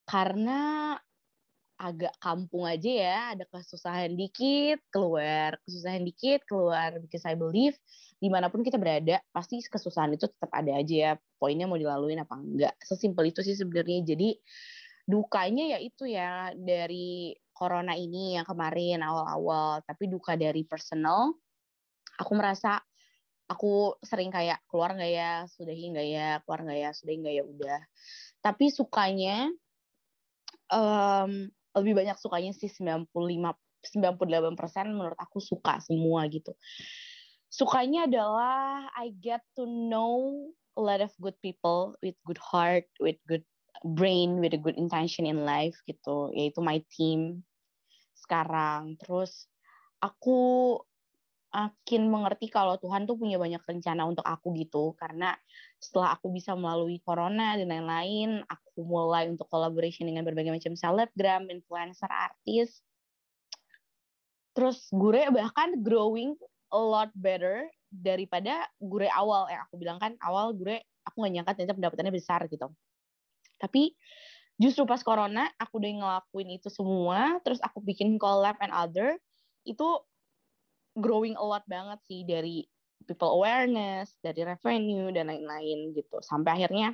karena agak kampung aja ya, ada kesusahan dikit, keluar, kesusahan dikit, keluar. Because I believe di mana pun kita berada, pasti kesusahan itu tetap ada aja ya. Poinnya mau dilaluin apa enggak. Sesimpel itu sih sebenarnya. Jadi dukanya ya itu ya dari corona ini yang kemarin awal-awal. Tapi duka dari personal, aku merasa aku sering kayak keluar nggak ya, sudahi nggak ya, keluar nggak ya, sudahi nggak ya, udah. Tapi sukanya um, lebih banyak sukanya sih 95 98% menurut aku suka semua gitu. Sukanya adalah I get to know a lot of good people with good heart, with good brain, with a good intention in life gitu, yaitu my team sekarang. Terus aku makin mengerti kalau Tuhan tuh punya banyak rencana untuk aku gitu. Karena setelah aku bisa melalui corona dan lain-lain aku mulai untuk collaboration dengan berbagai macam selebgram, influencer, artis. Terus gue bahkan growing a lot better daripada gue awal. Yang aku bilang kan awal gue aku gak nyangka ternyata pendapatannya besar gitu. Tapi justru pas corona aku udah ngelakuin itu semua terus aku bikin collab and other itu growing a lot banget sih dari people awareness, dari revenue dan lain-lain gitu. Sampai akhirnya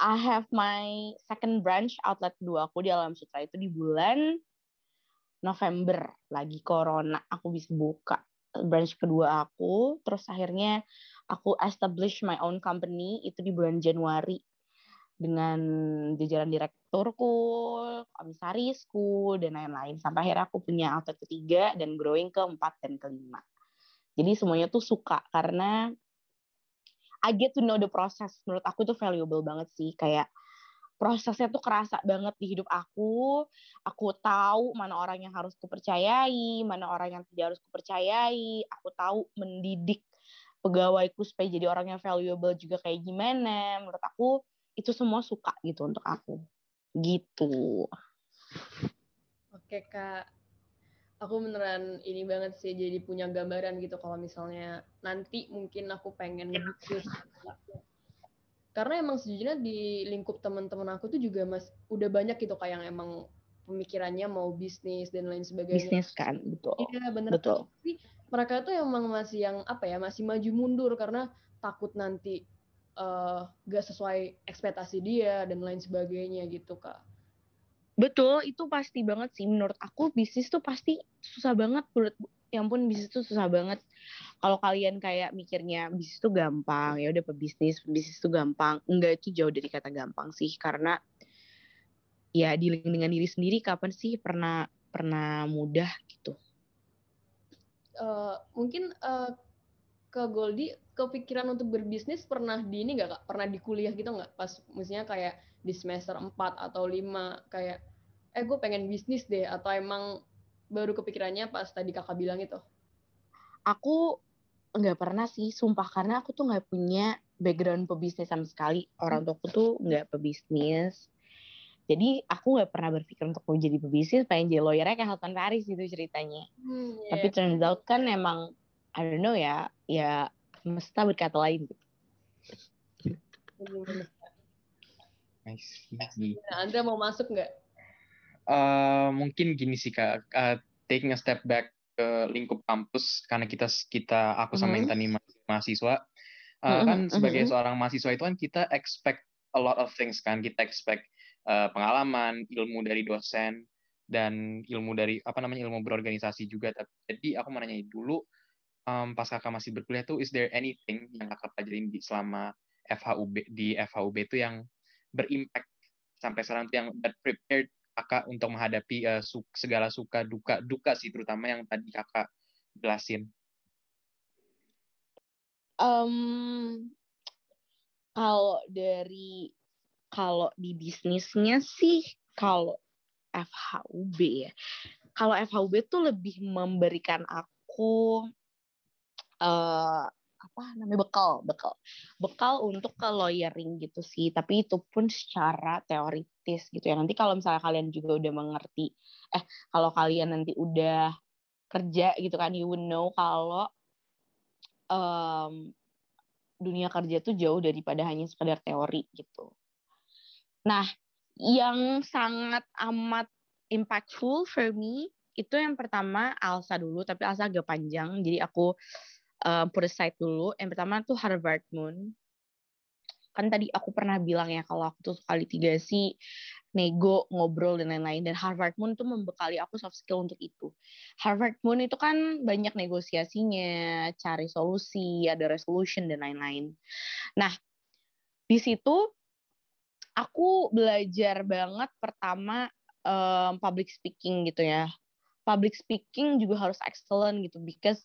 I have my second branch outlet kedua aku di Alam Sutra itu di bulan November lagi corona aku bisa buka branch kedua aku terus akhirnya aku establish my own company itu di bulan Januari dengan jajaran direkturku, komisarisku, dan lain-lain. Sampai akhirnya aku punya outlet ketiga dan growing keempat dan kelima. Jadi semuanya tuh suka karena I get to know the process. Menurut aku tuh valuable banget sih. Kayak prosesnya tuh kerasa banget di hidup aku. Aku tahu mana orang yang harus kupercayai, mana orang yang tidak harus kupercayai. Aku tahu mendidik pegawaiku supaya jadi orang yang valuable juga kayak gimana. Menurut aku itu semua suka gitu untuk aku gitu. Oke kak. Aku beneran ini banget sih jadi punya gambaran gitu kalau misalnya nanti mungkin aku pengen ngebisnis karena emang sejujurnya di lingkup teman-teman aku tuh juga mas udah banyak gitu kayak yang emang pemikirannya mau bisnis dan lain sebagainya. Bisnis kan betul. Iya bener. Betul. Tapi mereka tuh emang masih yang apa ya masih maju mundur karena takut nanti uh, gak sesuai ekspektasi dia dan lain sebagainya gitu kak. Betul, itu pasti banget sih menurut aku bisnis tuh pasti susah banget menurut yang pun bisnis tuh susah banget. Kalau kalian kayak mikirnya bisnis tuh gampang, ya udah pebisnis, bisnis tuh gampang. Enggak itu jauh dari kata gampang sih karena ya dealing dengan diri sendiri kapan sih pernah pernah mudah gitu. Uh, mungkin uh, ke Goldie kepikiran untuk berbisnis pernah di ini nggak kak? Pernah di kuliah gitu nggak? Pas misalnya kayak di semester 4 atau 5 kayak eh gue pengen bisnis deh atau emang baru kepikirannya pas tadi kakak bilang itu? Aku nggak pernah sih, sumpah karena aku tuh nggak punya background pebisnis sama sekali. Orang tuaku tuh nggak pebisnis. Jadi aku nggak pernah berpikir untuk mau jadi pebisnis, pengen jadi lawyernya kayak Halton Paris gitu ceritanya. Hmm, yeah. Tapi turns out kan emang I don't know ya, ya semesta berkata lain gitu. Nice. Nah, Anda mau masuk nggak? Uh, mungkin gini sih kak, uh, taking a step back ke lingkup kampus karena kita kita aku sama mm -hmm. Intan mahasiswa, uh, mm -hmm. kan sebagai mm -hmm. seorang mahasiswa itu kan kita expect a lot of things kan, kita expect uh, pengalaman, ilmu dari dosen dan ilmu dari apa namanya ilmu berorganisasi juga. Jadi aku mau nanya dulu um, pas kakak masih berkuliah tuh is there anything yang kakak pelajarin di selama FHUB di FHUB itu yang berimpact sampai sekarang tuh yang that prepared kakak untuk menghadapi uh, su segala suka duka duka sih terutama yang tadi kakak jelasin. Um, kalau dari kalau di bisnisnya sih kalau FHUB ya. Kalau FHUB tuh lebih memberikan aku uh, apa namanya bekal bekal bekal untuk ke lawyering gitu sih. Tapi itu pun secara teoritis gitu ya. Nanti kalau misalnya kalian juga udah mengerti eh kalau kalian nanti udah kerja gitu kan you would know kalau um, dunia kerja tuh jauh daripada hanya sekedar teori gitu. Nah yang sangat amat impactful for me itu yang pertama Alsa dulu tapi Alsa agak panjang. Jadi aku uh, put aside dulu. Yang pertama tuh Harvard Moon. Kan tadi aku pernah bilang ya kalau aku tuh kali tiga sih nego, ngobrol dan lain-lain. Dan Harvard Moon tuh membekali aku soft skill untuk itu. Harvard Moon itu kan banyak negosiasinya, cari solusi, ada resolution dan lain-lain. Nah, di situ aku belajar banget pertama um, public speaking gitu ya. Public speaking juga harus excellent gitu because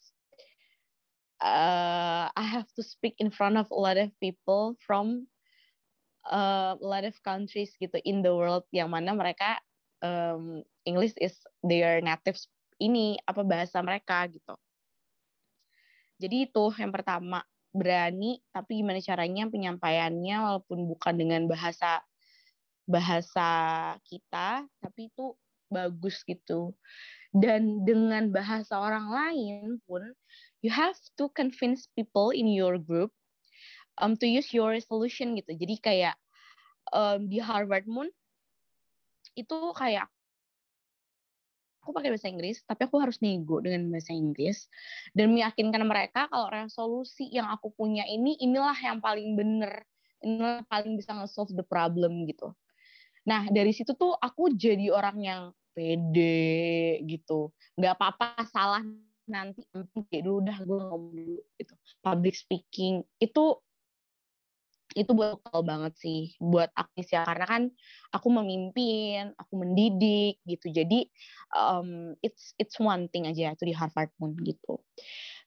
uh, I have to speak in front of a lot of people from uh, a lot of countries gitu in the world yang mana mereka um, English is their native ini apa bahasa mereka gitu. Jadi itu yang pertama, berani tapi gimana caranya penyampaiannya walaupun bukan dengan bahasa bahasa kita, tapi itu bagus gitu. Dan dengan bahasa orang lain pun you have to convince people in your group um, to use your solution gitu. Jadi kayak um, di Harvard Moon itu kayak aku pakai bahasa Inggris, tapi aku harus nego dengan bahasa Inggris dan meyakinkan mereka kalau resolusi yang aku punya ini inilah yang paling bener, inilah yang paling bisa nge-solve the problem gitu. Nah dari situ tuh aku jadi orang yang pede gitu, nggak apa-apa salah nanti kayak dulu udah gue ngomong dulu gitu. Public speaking itu itu buat banget sih buat aktif ya karena kan aku memimpin aku mendidik gitu. Jadi um, it's it's one thing aja itu di Harvard Moon gitu.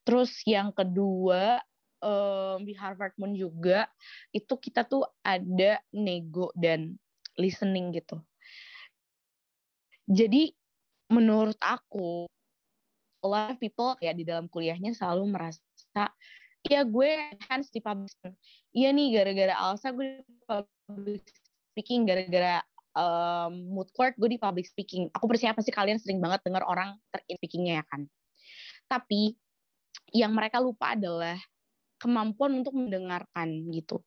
Terus yang kedua um, di Harvard Moon juga itu kita tuh ada nego dan listening gitu. Jadi menurut aku a lot of people ya di dalam kuliahnya selalu merasa ya gue hands di public iya nih gara-gara Alsa gue di public speaking gara-gara um, mood court gue di public speaking. Aku percaya pasti kalian sering banget dengar orang speakingnya ya kan? Tapi yang mereka lupa adalah kemampuan untuk mendengarkan gitu.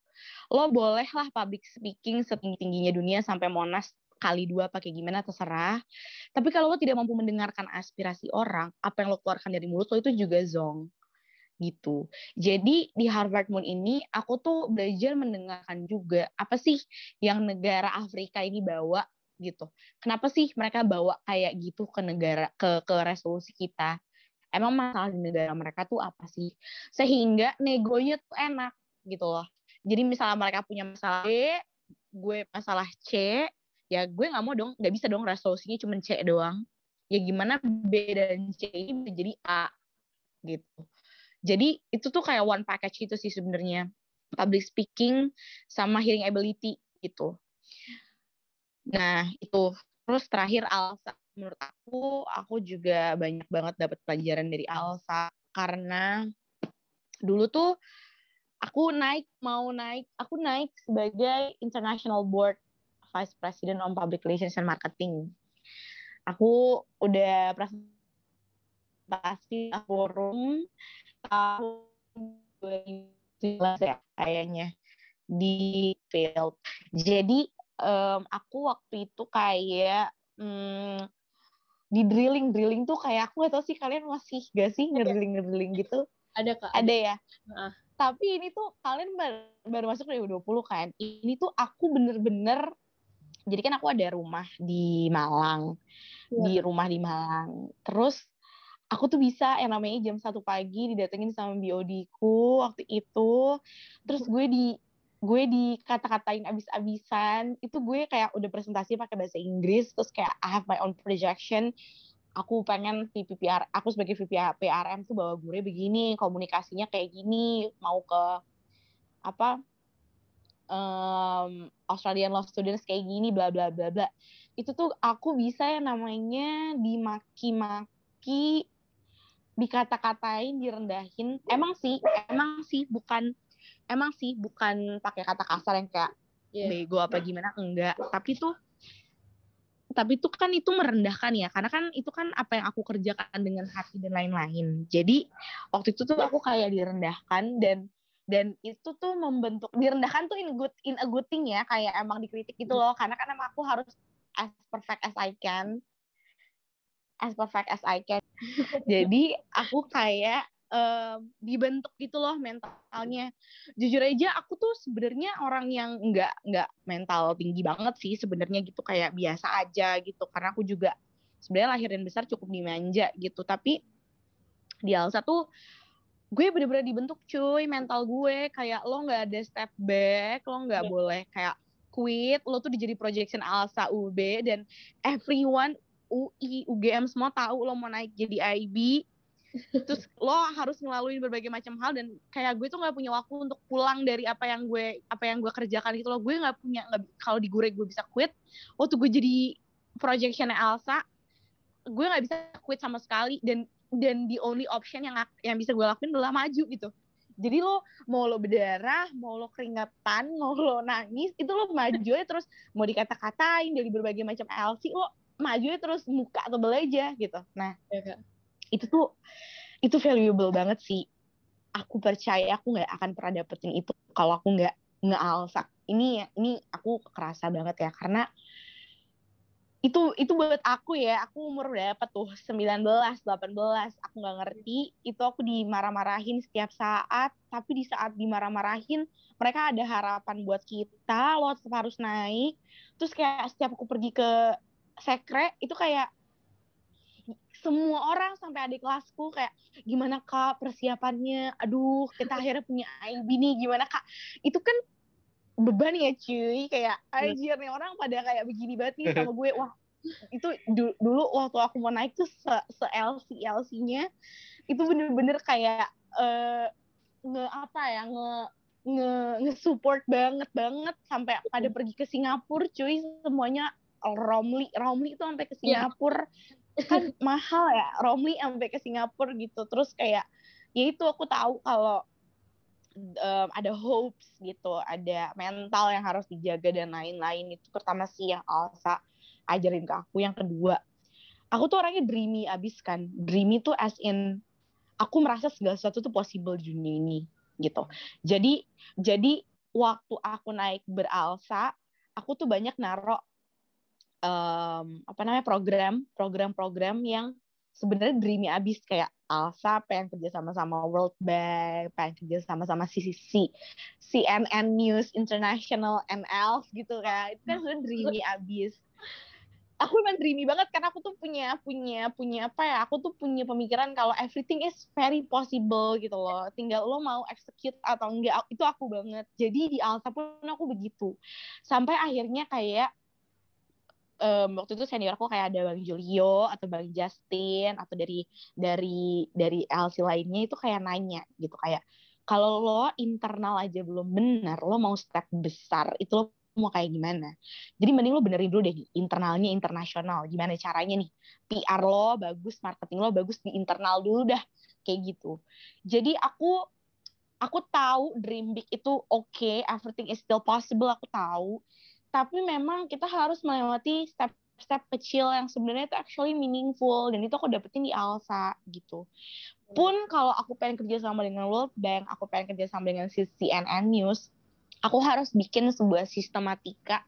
Lo boleh lah public speaking setinggi tingginya dunia sampai monas kali dua pakai gimana terserah tapi kalau lo tidak mampu mendengarkan aspirasi orang apa yang lo keluarkan dari mulut lo itu juga zong gitu. Jadi di Harvard Moon ini aku tuh belajar mendengarkan juga apa sih yang negara Afrika ini bawa gitu. Kenapa sih mereka bawa kayak gitu ke negara ke ke resolusi kita? Emang masalah di negara mereka tuh apa sih? Sehingga negonya tuh enak gitu loh. Jadi misalnya mereka punya masalah B, gue masalah C, ya gue nggak mau dong, nggak bisa dong resolusinya cuma C doang. Ya gimana B dan C ini menjadi A gitu. Jadi itu tuh kayak one package itu sih sebenarnya. Public speaking sama hearing ability gitu. Nah, itu. Terus terakhir Alsa. Menurut aku, aku juga banyak banget dapat pelajaran dari Alsa karena dulu tuh aku naik mau naik, aku naik sebagai international board vice president on public relations and marketing. Aku udah presentasi forum tahun 2019 ya kayaknya di field. Jadi um, aku waktu itu kayak um, di drilling drilling tuh kayak aku gak tau sih kalian masih gak sih ngedrilling ngedrilling gitu ada kak ada ya uh. tapi ini tuh kalian baru, baru masuk 2020 kan ini tuh aku bener-bener jadi kan aku ada rumah di Malang ya. di rumah di Malang. Terus aku tuh bisa yang namanya jam satu pagi didatengin sama biodiku waktu itu. Terus gue di gue di kata-katain abis-abisan. Itu gue kayak udah presentasi pakai bahasa Inggris terus kayak I have my own projection. Aku pengen VPPR aku sebagai VPRM tuh bawa gue begini komunikasinya kayak gini mau ke apa um, Australian law students kayak gini bla bla bla bla itu tuh aku bisa yang namanya dimaki-maki dikata-katain, direndahin. Emang sih, emang sih bukan emang sih bukan pakai kata kasar yang kayak yeah. bego apa gimana enggak, tapi tuh tapi itu kan itu merendahkan ya karena kan itu kan apa yang aku kerjakan dengan hati dan lain-lain jadi waktu itu tuh aku kayak direndahkan dan dan itu tuh membentuk direndahkan tuh in good in a good thing ya kayak emang dikritik gitu loh. Karena kan emang aku harus as perfect as I can. As perfect as I can. Jadi aku kayak um, dibentuk gitu loh mentalnya. Jujur aja aku tuh sebenarnya orang yang nggak nggak mental tinggi banget sih sebenarnya gitu. Kayak biasa aja gitu. Karena aku juga sebenarnya lahir dan besar cukup dimanja gitu. Tapi di Alsa tuh gue bener-bener dibentuk cuy mental gue. Kayak lo nggak ada step back lo nggak yeah. boleh kayak quit lo tuh dijadi projection Alsa UB dan everyone UI, UGM semua tahu lo mau naik jadi IB terus lo harus melalui berbagai macam hal dan kayak gue tuh nggak punya waktu untuk pulang dari apa yang gue apa yang gue kerjakan gitu lo gue nggak punya kalau di gue gue bisa quit waktu gue jadi projectionnya Elsa gue nggak bisa quit sama sekali. Dan dan the only option yang yang bisa gue lakuin adalah maju gitu. Jadi lo mau lo berdarah mau lo keringetan mau lo nangis itu lo maju aja terus. Mau dikata-katain dari berbagai macam LC lo maju aja terus muka atau aja gitu. Nah ya, itu tuh itu valuable banget sih. Aku percaya aku nggak akan pernah dapetin itu kalau aku nggak nggak alsak ini ini aku kerasa banget ya karena itu itu buat aku ya aku umur berapa tuh? 19 18 aku nggak ngerti. Itu aku dimarah-marahin setiap saat tapi di saat dimarah-marahin mereka ada harapan buat kita lo tetap harus naik. Terus kayak setiap aku pergi ke sekre itu kayak semua orang sampai adik kelasku kayak gimana kak persiapannya? Aduh kita akhirnya punya IB nih gimana kak? Itu kan beban ya cuy kayak iya. anjir nih orang pada kayak begini banget nih sama gue wah itu du dulu waktu aku mau naik tuh se, se LC LC-nya itu bener-bener kayak uh, nge apa ya nge nge nge support banget banget sampai pada pergi ke Singapura cuy semuanya Romli Romli itu sampai ke iya. Singapura yeah. kan mahal ya Romli sampai ke Singapura gitu terus kayak ya itu aku tahu kalau um, ada hopes gitu, ada mental yang harus dijaga dan lain-lain itu pertama sih yang Alsa ajarin ke aku. Yang kedua, aku tuh orangnya dreamy abis kan. Dreamy tuh as in aku merasa segala sesuatu tuh possible di dunia ini gitu. Jadi jadi waktu aku naik beralsa, aku tuh banyak narok um, apa namanya program program-program yang sebenarnya dreamy abis kayak Alsa pengen kerja sama sama World Bank, pengen kerja sama sama CCC, CNN News International NL gitu kan. Itu kan sebenarnya dreamy abis. Aku emang dreamy banget karena aku tuh punya punya punya apa ya? Aku tuh punya pemikiran kalau everything is very possible gitu loh. Tinggal lo mau execute atau enggak itu aku banget. Jadi di Alsa pun aku begitu. Sampai akhirnya kayak um, waktu itu senior aku kayak ada Bang Julio atau Bang Justin atau dari dari dari LC lainnya itu kayak nanya gitu kayak kalau lo internal aja belum benar, lo mau step besar itu lo mau kayak gimana. Jadi mending lo benerin dulu deh internalnya internasional. Gimana caranya nih? PR lo bagus, marketing lo bagus di internal dulu dah kayak gitu. Jadi aku aku tahu dream big itu oke, okay, everything is still possible, aku tahu tapi memang kita harus melewati step-step kecil yang sebenarnya itu actually meaningful dan itu aku dapetin di Alsa gitu. Pun kalau aku pengen kerja sama dengan World Bank, aku pengen kerja sama dengan CNN News, aku harus bikin sebuah sistematika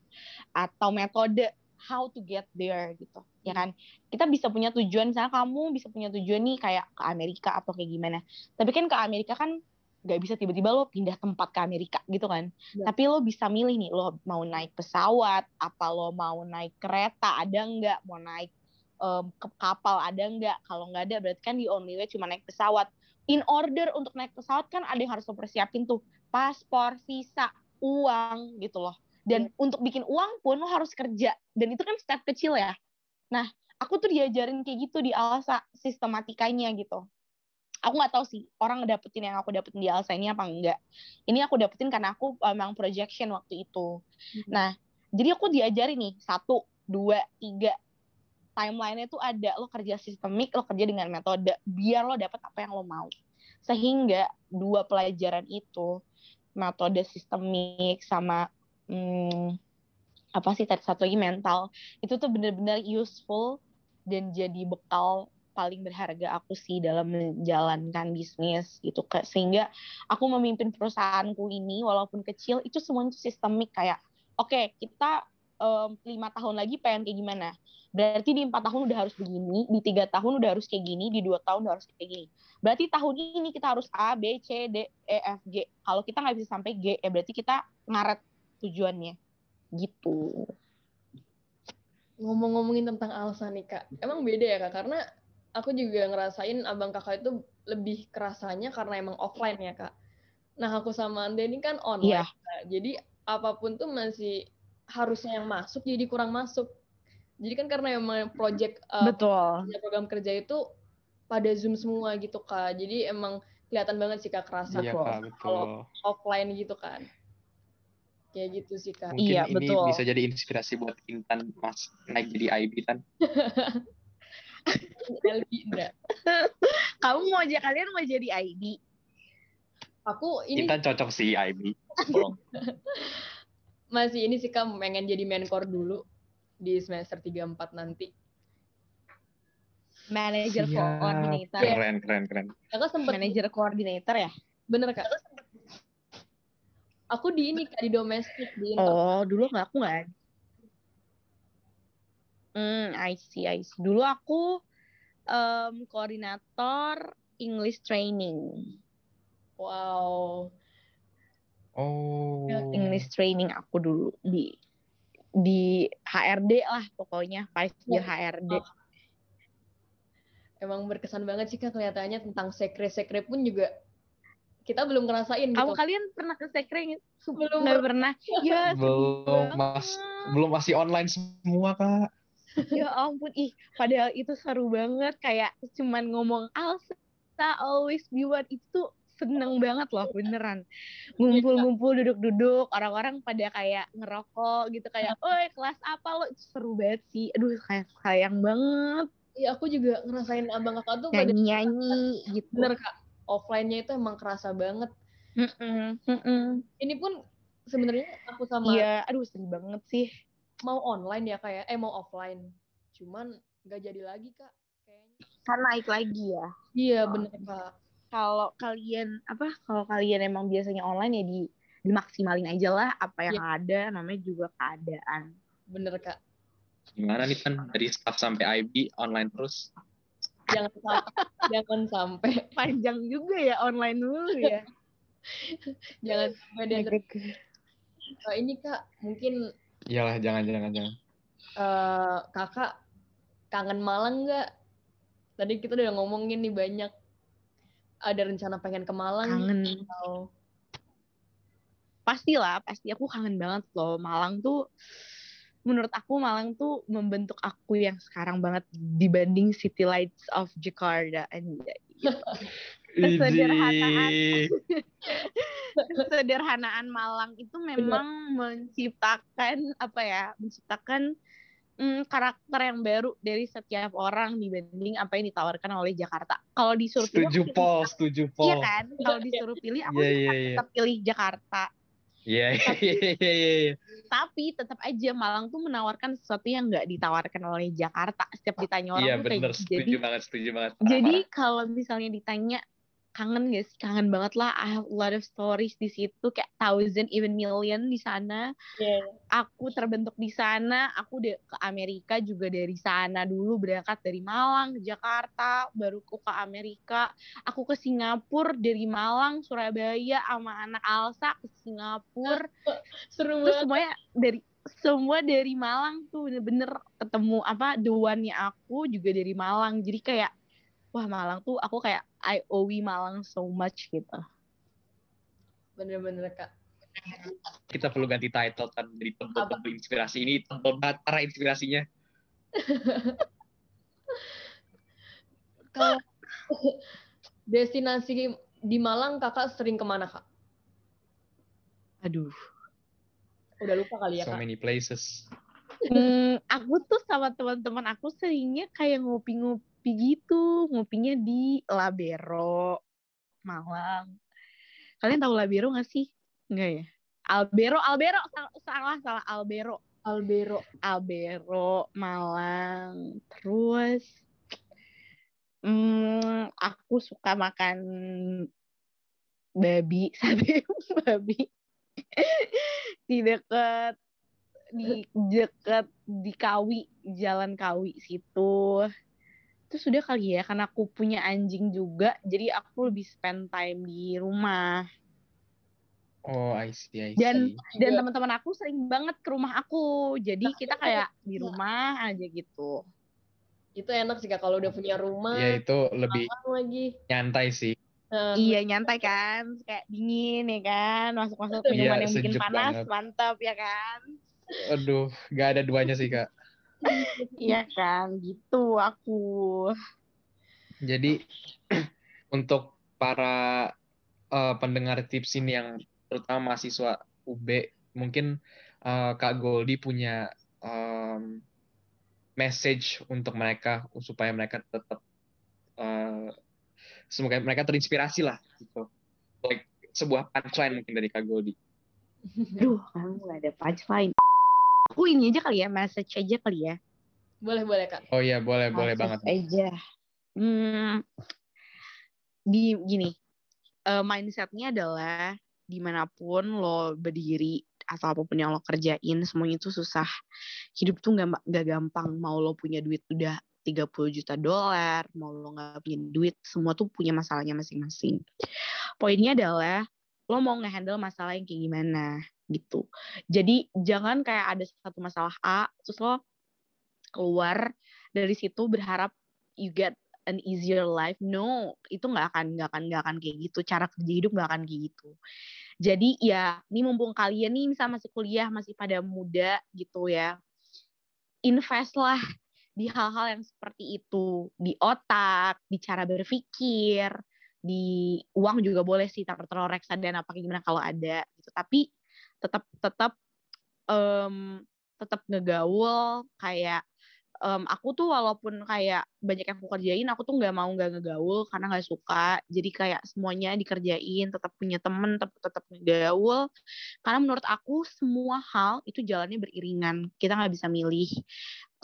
atau metode how to get there gitu ya kan kita bisa punya tujuan misalnya kamu bisa punya tujuan nih kayak ke Amerika atau kayak gimana tapi kan ke Amerika kan gak bisa tiba-tiba lo pindah tempat ke Amerika gitu kan. Ya. Tapi lo bisa milih nih, lo mau naik pesawat, apa lo mau naik kereta, ada nggak? Mau naik um, ke kapal, ada nggak? Kalau nggak ada, berarti kan di only way cuma naik pesawat. In order untuk naik pesawat kan ada yang harus lo persiapin tuh, paspor, visa, uang gitu loh. Dan ya. untuk bikin uang pun lo harus kerja. Dan itu kan step kecil ya. Nah, aku tuh diajarin kayak gitu di Alsa sistematikanya gitu aku nggak tahu sih orang ngedapetin yang aku dapetin di Alsa ini apa enggak. Ini aku dapetin karena aku emang projection waktu itu. Hmm. nah jadi aku diajari nih satu dua tiga timeline itu ada. Lo kerja sistemik lo kerja dengan metode biar lo dapet apa yang lo mau. Sehingga dua pelajaran itu metode sistemik sama hmm, apa sih tadi satu lagi mental itu tuh bener-bener useful dan jadi bekal paling berharga aku sih dalam menjalankan bisnis gitu sehingga aku memimpin perusahaanku ini walaupun kecil itu semuanya sistemik. Kayak oke okay, kita lima um, tahun lagi pengen kayak gimana? Berarti di empat tahun udah harus begini di tiga tahun udah harus kayak gini di dua tahun udah harus kayak gini. Berarti tahun ini kita harus A B C D E F G. Kalau kita nggak bisa sampai G ya berarti kita ngaret tujuannya. Gitu. Ngomong-ngomongin tentang Alsa nih kak. Emang beda ya kak? Karena aku juga ngerasain abang kakak itu lebih kerasanya karena emang offline ya kak. Nah aku sama Anda ini kan online, yeah. Kak. jadi apa pun tuh masih harusnya yang masuk jadi kurang masuk. Jadi kan karena emang project uh, betul program kerja itu pada zoom semua gitu kak. Jadi emang kelihatan banget sih kak kerasa iya, kak, kalau offline gitu kan. Kayak gitu sih kak. Mungkin iya, ini betul. bisa jadi inspirasi buat Intan mas naik jadi IB kan. LB enggak aja kalian mau jadi IB. Aku ini Kita cocok sih IB. masih ini sih Kak pengen jadi mentor dulu di semester 3 4 nanti. Manager Siap. coordinator. Keren, keren, keren. Kakak sempet Manager coordinator ya? bener Kak. Aku di ini Kak di domestik di Oh, dulu nggak aku nggak. Hmm, I see, I see. Dulu aku em, koordinator English training. Wow. Oh. English training aku dulu di di HRD lah pokoknya vice Ya. HRD. Emang berkesan banget sih Kak kelihatannya tentang sekre-sekre pun juga kita belum ngerasain gitu. Apa kalian pernah ke sekre? Belum Nggak pernah. Ya, Belum mas, belum masih online semua kak. ya ampun ih padahal itu seru banget kayak cuman ngomong Alsa always be one itu seneng banget loh beneran ngumpul-ngumpul duduk-duduk orang-orang pada kayak ngerokok gitu kayak oi kelas apa lo seru banget sih aduh kayak sayang banget Iya aku juga ngerasain abang kakak tuh pada nyanyi-nyanyi gitu bener Kak. Offline-nya itu emang kerasa banget. Mm-mm, mm-mm. Ini pun sebenarnya aku sama iya aduh sedih banget sih mau online ya kayak eh mau offline. Cuman nggak jadi lagi Kak. Kayaknya. kan naik lagi ya Iya bener Kak. kalau kalian apa kalau kalian emang biasanya online ya di dimaksimalin aja lah apa yang ada namanya juga keadaan Bener Kak. Gimana nih kan dari staff sampai IB online terus? Jangan sampai, jangan sampai, panjang juga ya online dulu ya jangan sampai dan Eh, ini Kak mungkin Iyalah, jangan, jangan, jangan. eh, kakak kangen Malang nggak? Tadi kita udah ngomongin nih banyak. Ada rencana pengen ke Malang kangen atau pasti lah pasti aku kangen banget loh Malang tuh menurut aku Malang tuh membentuk aku yang sekarang banget dibanding City Lights of Jakarta Anjay. Kesederhanaan. Kesederhanaan Malang itu memang menciptakan apa ya menciptakan mm, karakter yang baru dari setiap orang dibanding apa yang ditawarkan oleh Jakarta kalau disuruh pilih Setuju Pol, setuju iya kan kalau disuruh pilih aku Iya, tetap, iya, iya. tetap pilih Jakarta Iya, iya, iya, iya, iya. tapi tetap aja Malang tuh menawarkan sesuatu yang nggak ditawarkan oleh Jakarta setiap ditanya orang Iya, tuh kayak bener. jadi Setuju banget, setuju banget. jadi kalau misalnya ditanya kangen gak sih? Kangen banget lah. I have a lot of stories di situ kayak thousand even million di sana. Iya, aku terbentuk di sana aku udah ke Amerika juga dari sana dulu berangkat dari Malang ke Jakarta baru aku ke Amerika. Aku ke Singapura dari Malang Surabaya sama anak Alsa ke Singapura. Seru terus semuanya dari semua dari Malang tuh bener-bener ketemu apa one-nya aku juga dari Malang. Jadi kayak wah Malang tuh aku kayak I owe Malang so much gitu Bener-bener kak. Kita perlu ganti title kan dari Apa? tebel inspirasi ini tebel batara inspirasinya. Kalau destinasi di Malang kakak sering ke mana kak? aduh Udah lupa kali ya So kak. many places. Hmm, aku tuh sama teman-teman aku seringnya kayak ngopi-ngopi gitu, ngopinya di Labero, Malang. Kalian tahu Labero gak sih? Enggak ya? Albero, Albero, salah, salah, salah, Albero. Albero. Albero, Malang. Terus, hmm, aku suka makan babi, sate babi. di dekat di dekat di Kawi, Jalan Kawi situ. Itu sudah kali ya, karena aku punya anjing juga, jadi aku lebih spend time di rumah. Oh, I see, I Dan see. dan Iya. teman-teman aku sering banget ke rumah aku. Jadi kita kayak di rumah aja gitu. Itu enak sih kak kalau udah punya rumah. Ya itu lebih lagi. nyantai sih. Nah, Iya nyantai kan, kayak dingin ya kan, masuk-masuk Iya, minuman yang bikin panas, banget. mantap ya kan. Aduh, gak ada duanya sih kak. Iya kan, gitu aku. Jadi untuk para eh, pendengar tips ini yang terutama mahasiswa UB, mungkin eh, Kak Goldi punya em, message untuk mereka supaya mereka tetap eh, semoga mereka terinspirasi lah gitu like sebuah punchline mungkin dari Kak Goldi Duh, kamu gak ada punchline. Aku ini aja kali ya, message aja kali ya. boleh boleh kak oh iya boleh boleh Message banget aja. Hmm, di gini, eh, mindsetnya adalah di mana pun lo berdiri atau apa pun yang lo kerjain, semuanya itu susah. Hidup tuh nggak nggak gampang. Mau lo punya duit udah 30 juta dolar, mau lo nggak punya duit, semua tuh punya masalahnya masing-masing. Poinnya adalah lo mau ngehandle masalah yang kayak gimana gitu. Jadi jangan kayak ada satu masalah A, terus lo keluar dari situ berharap you get an easier life. No, itu nggak akan nggak akan nggak akan kayak gitu. Cara kerja hidup nggak akan kayak gitu. Jadi ya, ini mumpung kalian nih misal masih kuliah, masih pada muda gitu ya, invest lah di hal-hal yang seperti itu, di otak, di cara berpikir, di uang juga boleh sih, taruh-taruh reksadana apa gimana kalau ada gitu. Tapi tetap tetap em, tetap ngegaul kayak em, aku tuh walaupun kayak banyak yang aku kerjain aku tuh nggak mau nggak ngegaul karena nggak suka. Jadi kayak semuanya dikerjain tetap punya temen tetap tetap ngegaul. Karena menurut aku semua hal itu jalannya beriringan. Kita nggak bisa milih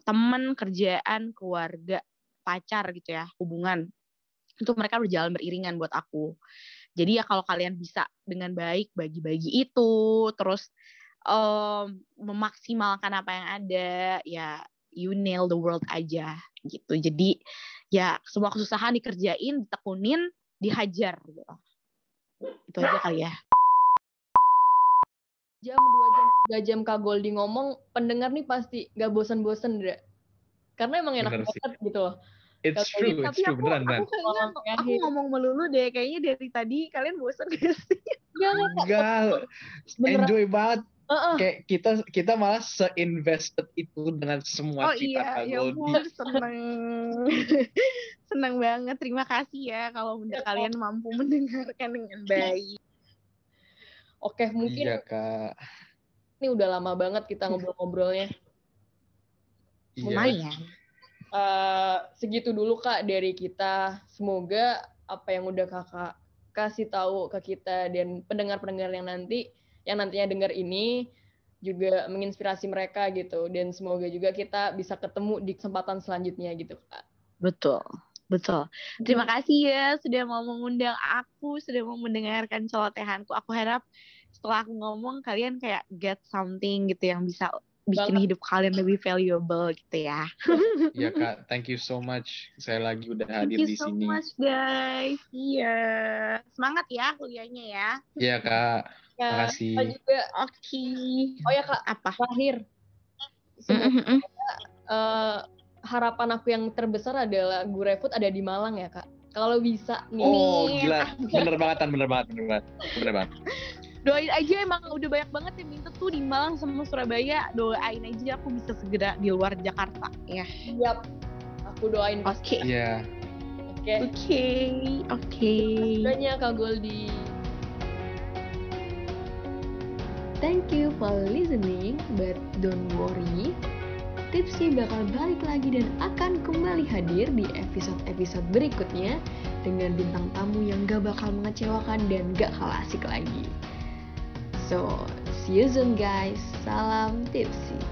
temen kerjaan keluarga pacar gitu ya hubungan. Itu mereka berjalan beriringan buat aku jadi ya kalau kalian bisa dengan baik bagi-bagi itu terus em, memaksimalkan apa yang ada ya you nail the world aja gitu. Jadi ya semua kesusahan dikerjain ditekunin dihajar gitu. Itu aja kali ya. Jam dua jam tiga jam kak Goldi ngomong pendengar nih pasti gak bosan-bosan deh karena emang enak Bener sih. banget gitu loh it's Tapi- true it's true aku beneran beneran. aku kayaknya aku akhir. ngomong melulu deh kayaknya dari tadi kalian bosan gak sih? Kak enggak enjoy banget. Heeh. kayak kita kita malah se-invested itu dengan semua oh cerita iya Kak ya Goldi ampun seneng. Seneng banget terima kasih ya kalau udah kalian mampu mendengarkan dengan baik. Oke mungkin iya kak. ini udah lama banget kita ngobrol-ngobrolnya. Iya Eh, segitu dulu kak dari kita semoga apa yang udah kakak kasih tahu ke kita dan pendengar-pendengar yang nanti yang nantinya dengar ini juga menginspirasi mereka gitu dan semoga juga kita bisa ketemu di kesempatan selanjutnya gitu kak Betul, betul. Terima kasih ya sudah mau mengundang aku, sudah mau mendengarkan celotehanku. Aku harap setelah aku ngomong kalian kayak get something gitu yang bisa bikin Banget. hidup kalian lebih valuable gitu ya. iya kak thank you so much saya lagi udah Thank hadir you di so sini much guys. Iya. Semangat ya kuliahnya ya. iya kak ya makasih Kak juga Oke. oh ya kak Apa? terakhir semoga Mm-mm. eh, harapan aku yang terbesar adalah Gurefood ada di Malang ya kak kalau bisa nih oh gila bener banget bener banget bener banget bener banget Doain aja emang udah banyak banget yang minta tuh di Malang sama Surabaya. Doain aja aku bisa segera di luar Jakarta ya. siap aku doain Oke. iya oke Oke, oke. Banyak Kak Goldi. Thank you for listening, but don't worry. Tipsy bakal balik lagi dan akan kembali hadir di episode-episode berikutnya dengan bintang tamu yang gak bakal mengecewakan dan gak kalah asik lagi. So, see you soon guys. Salam Tipsy.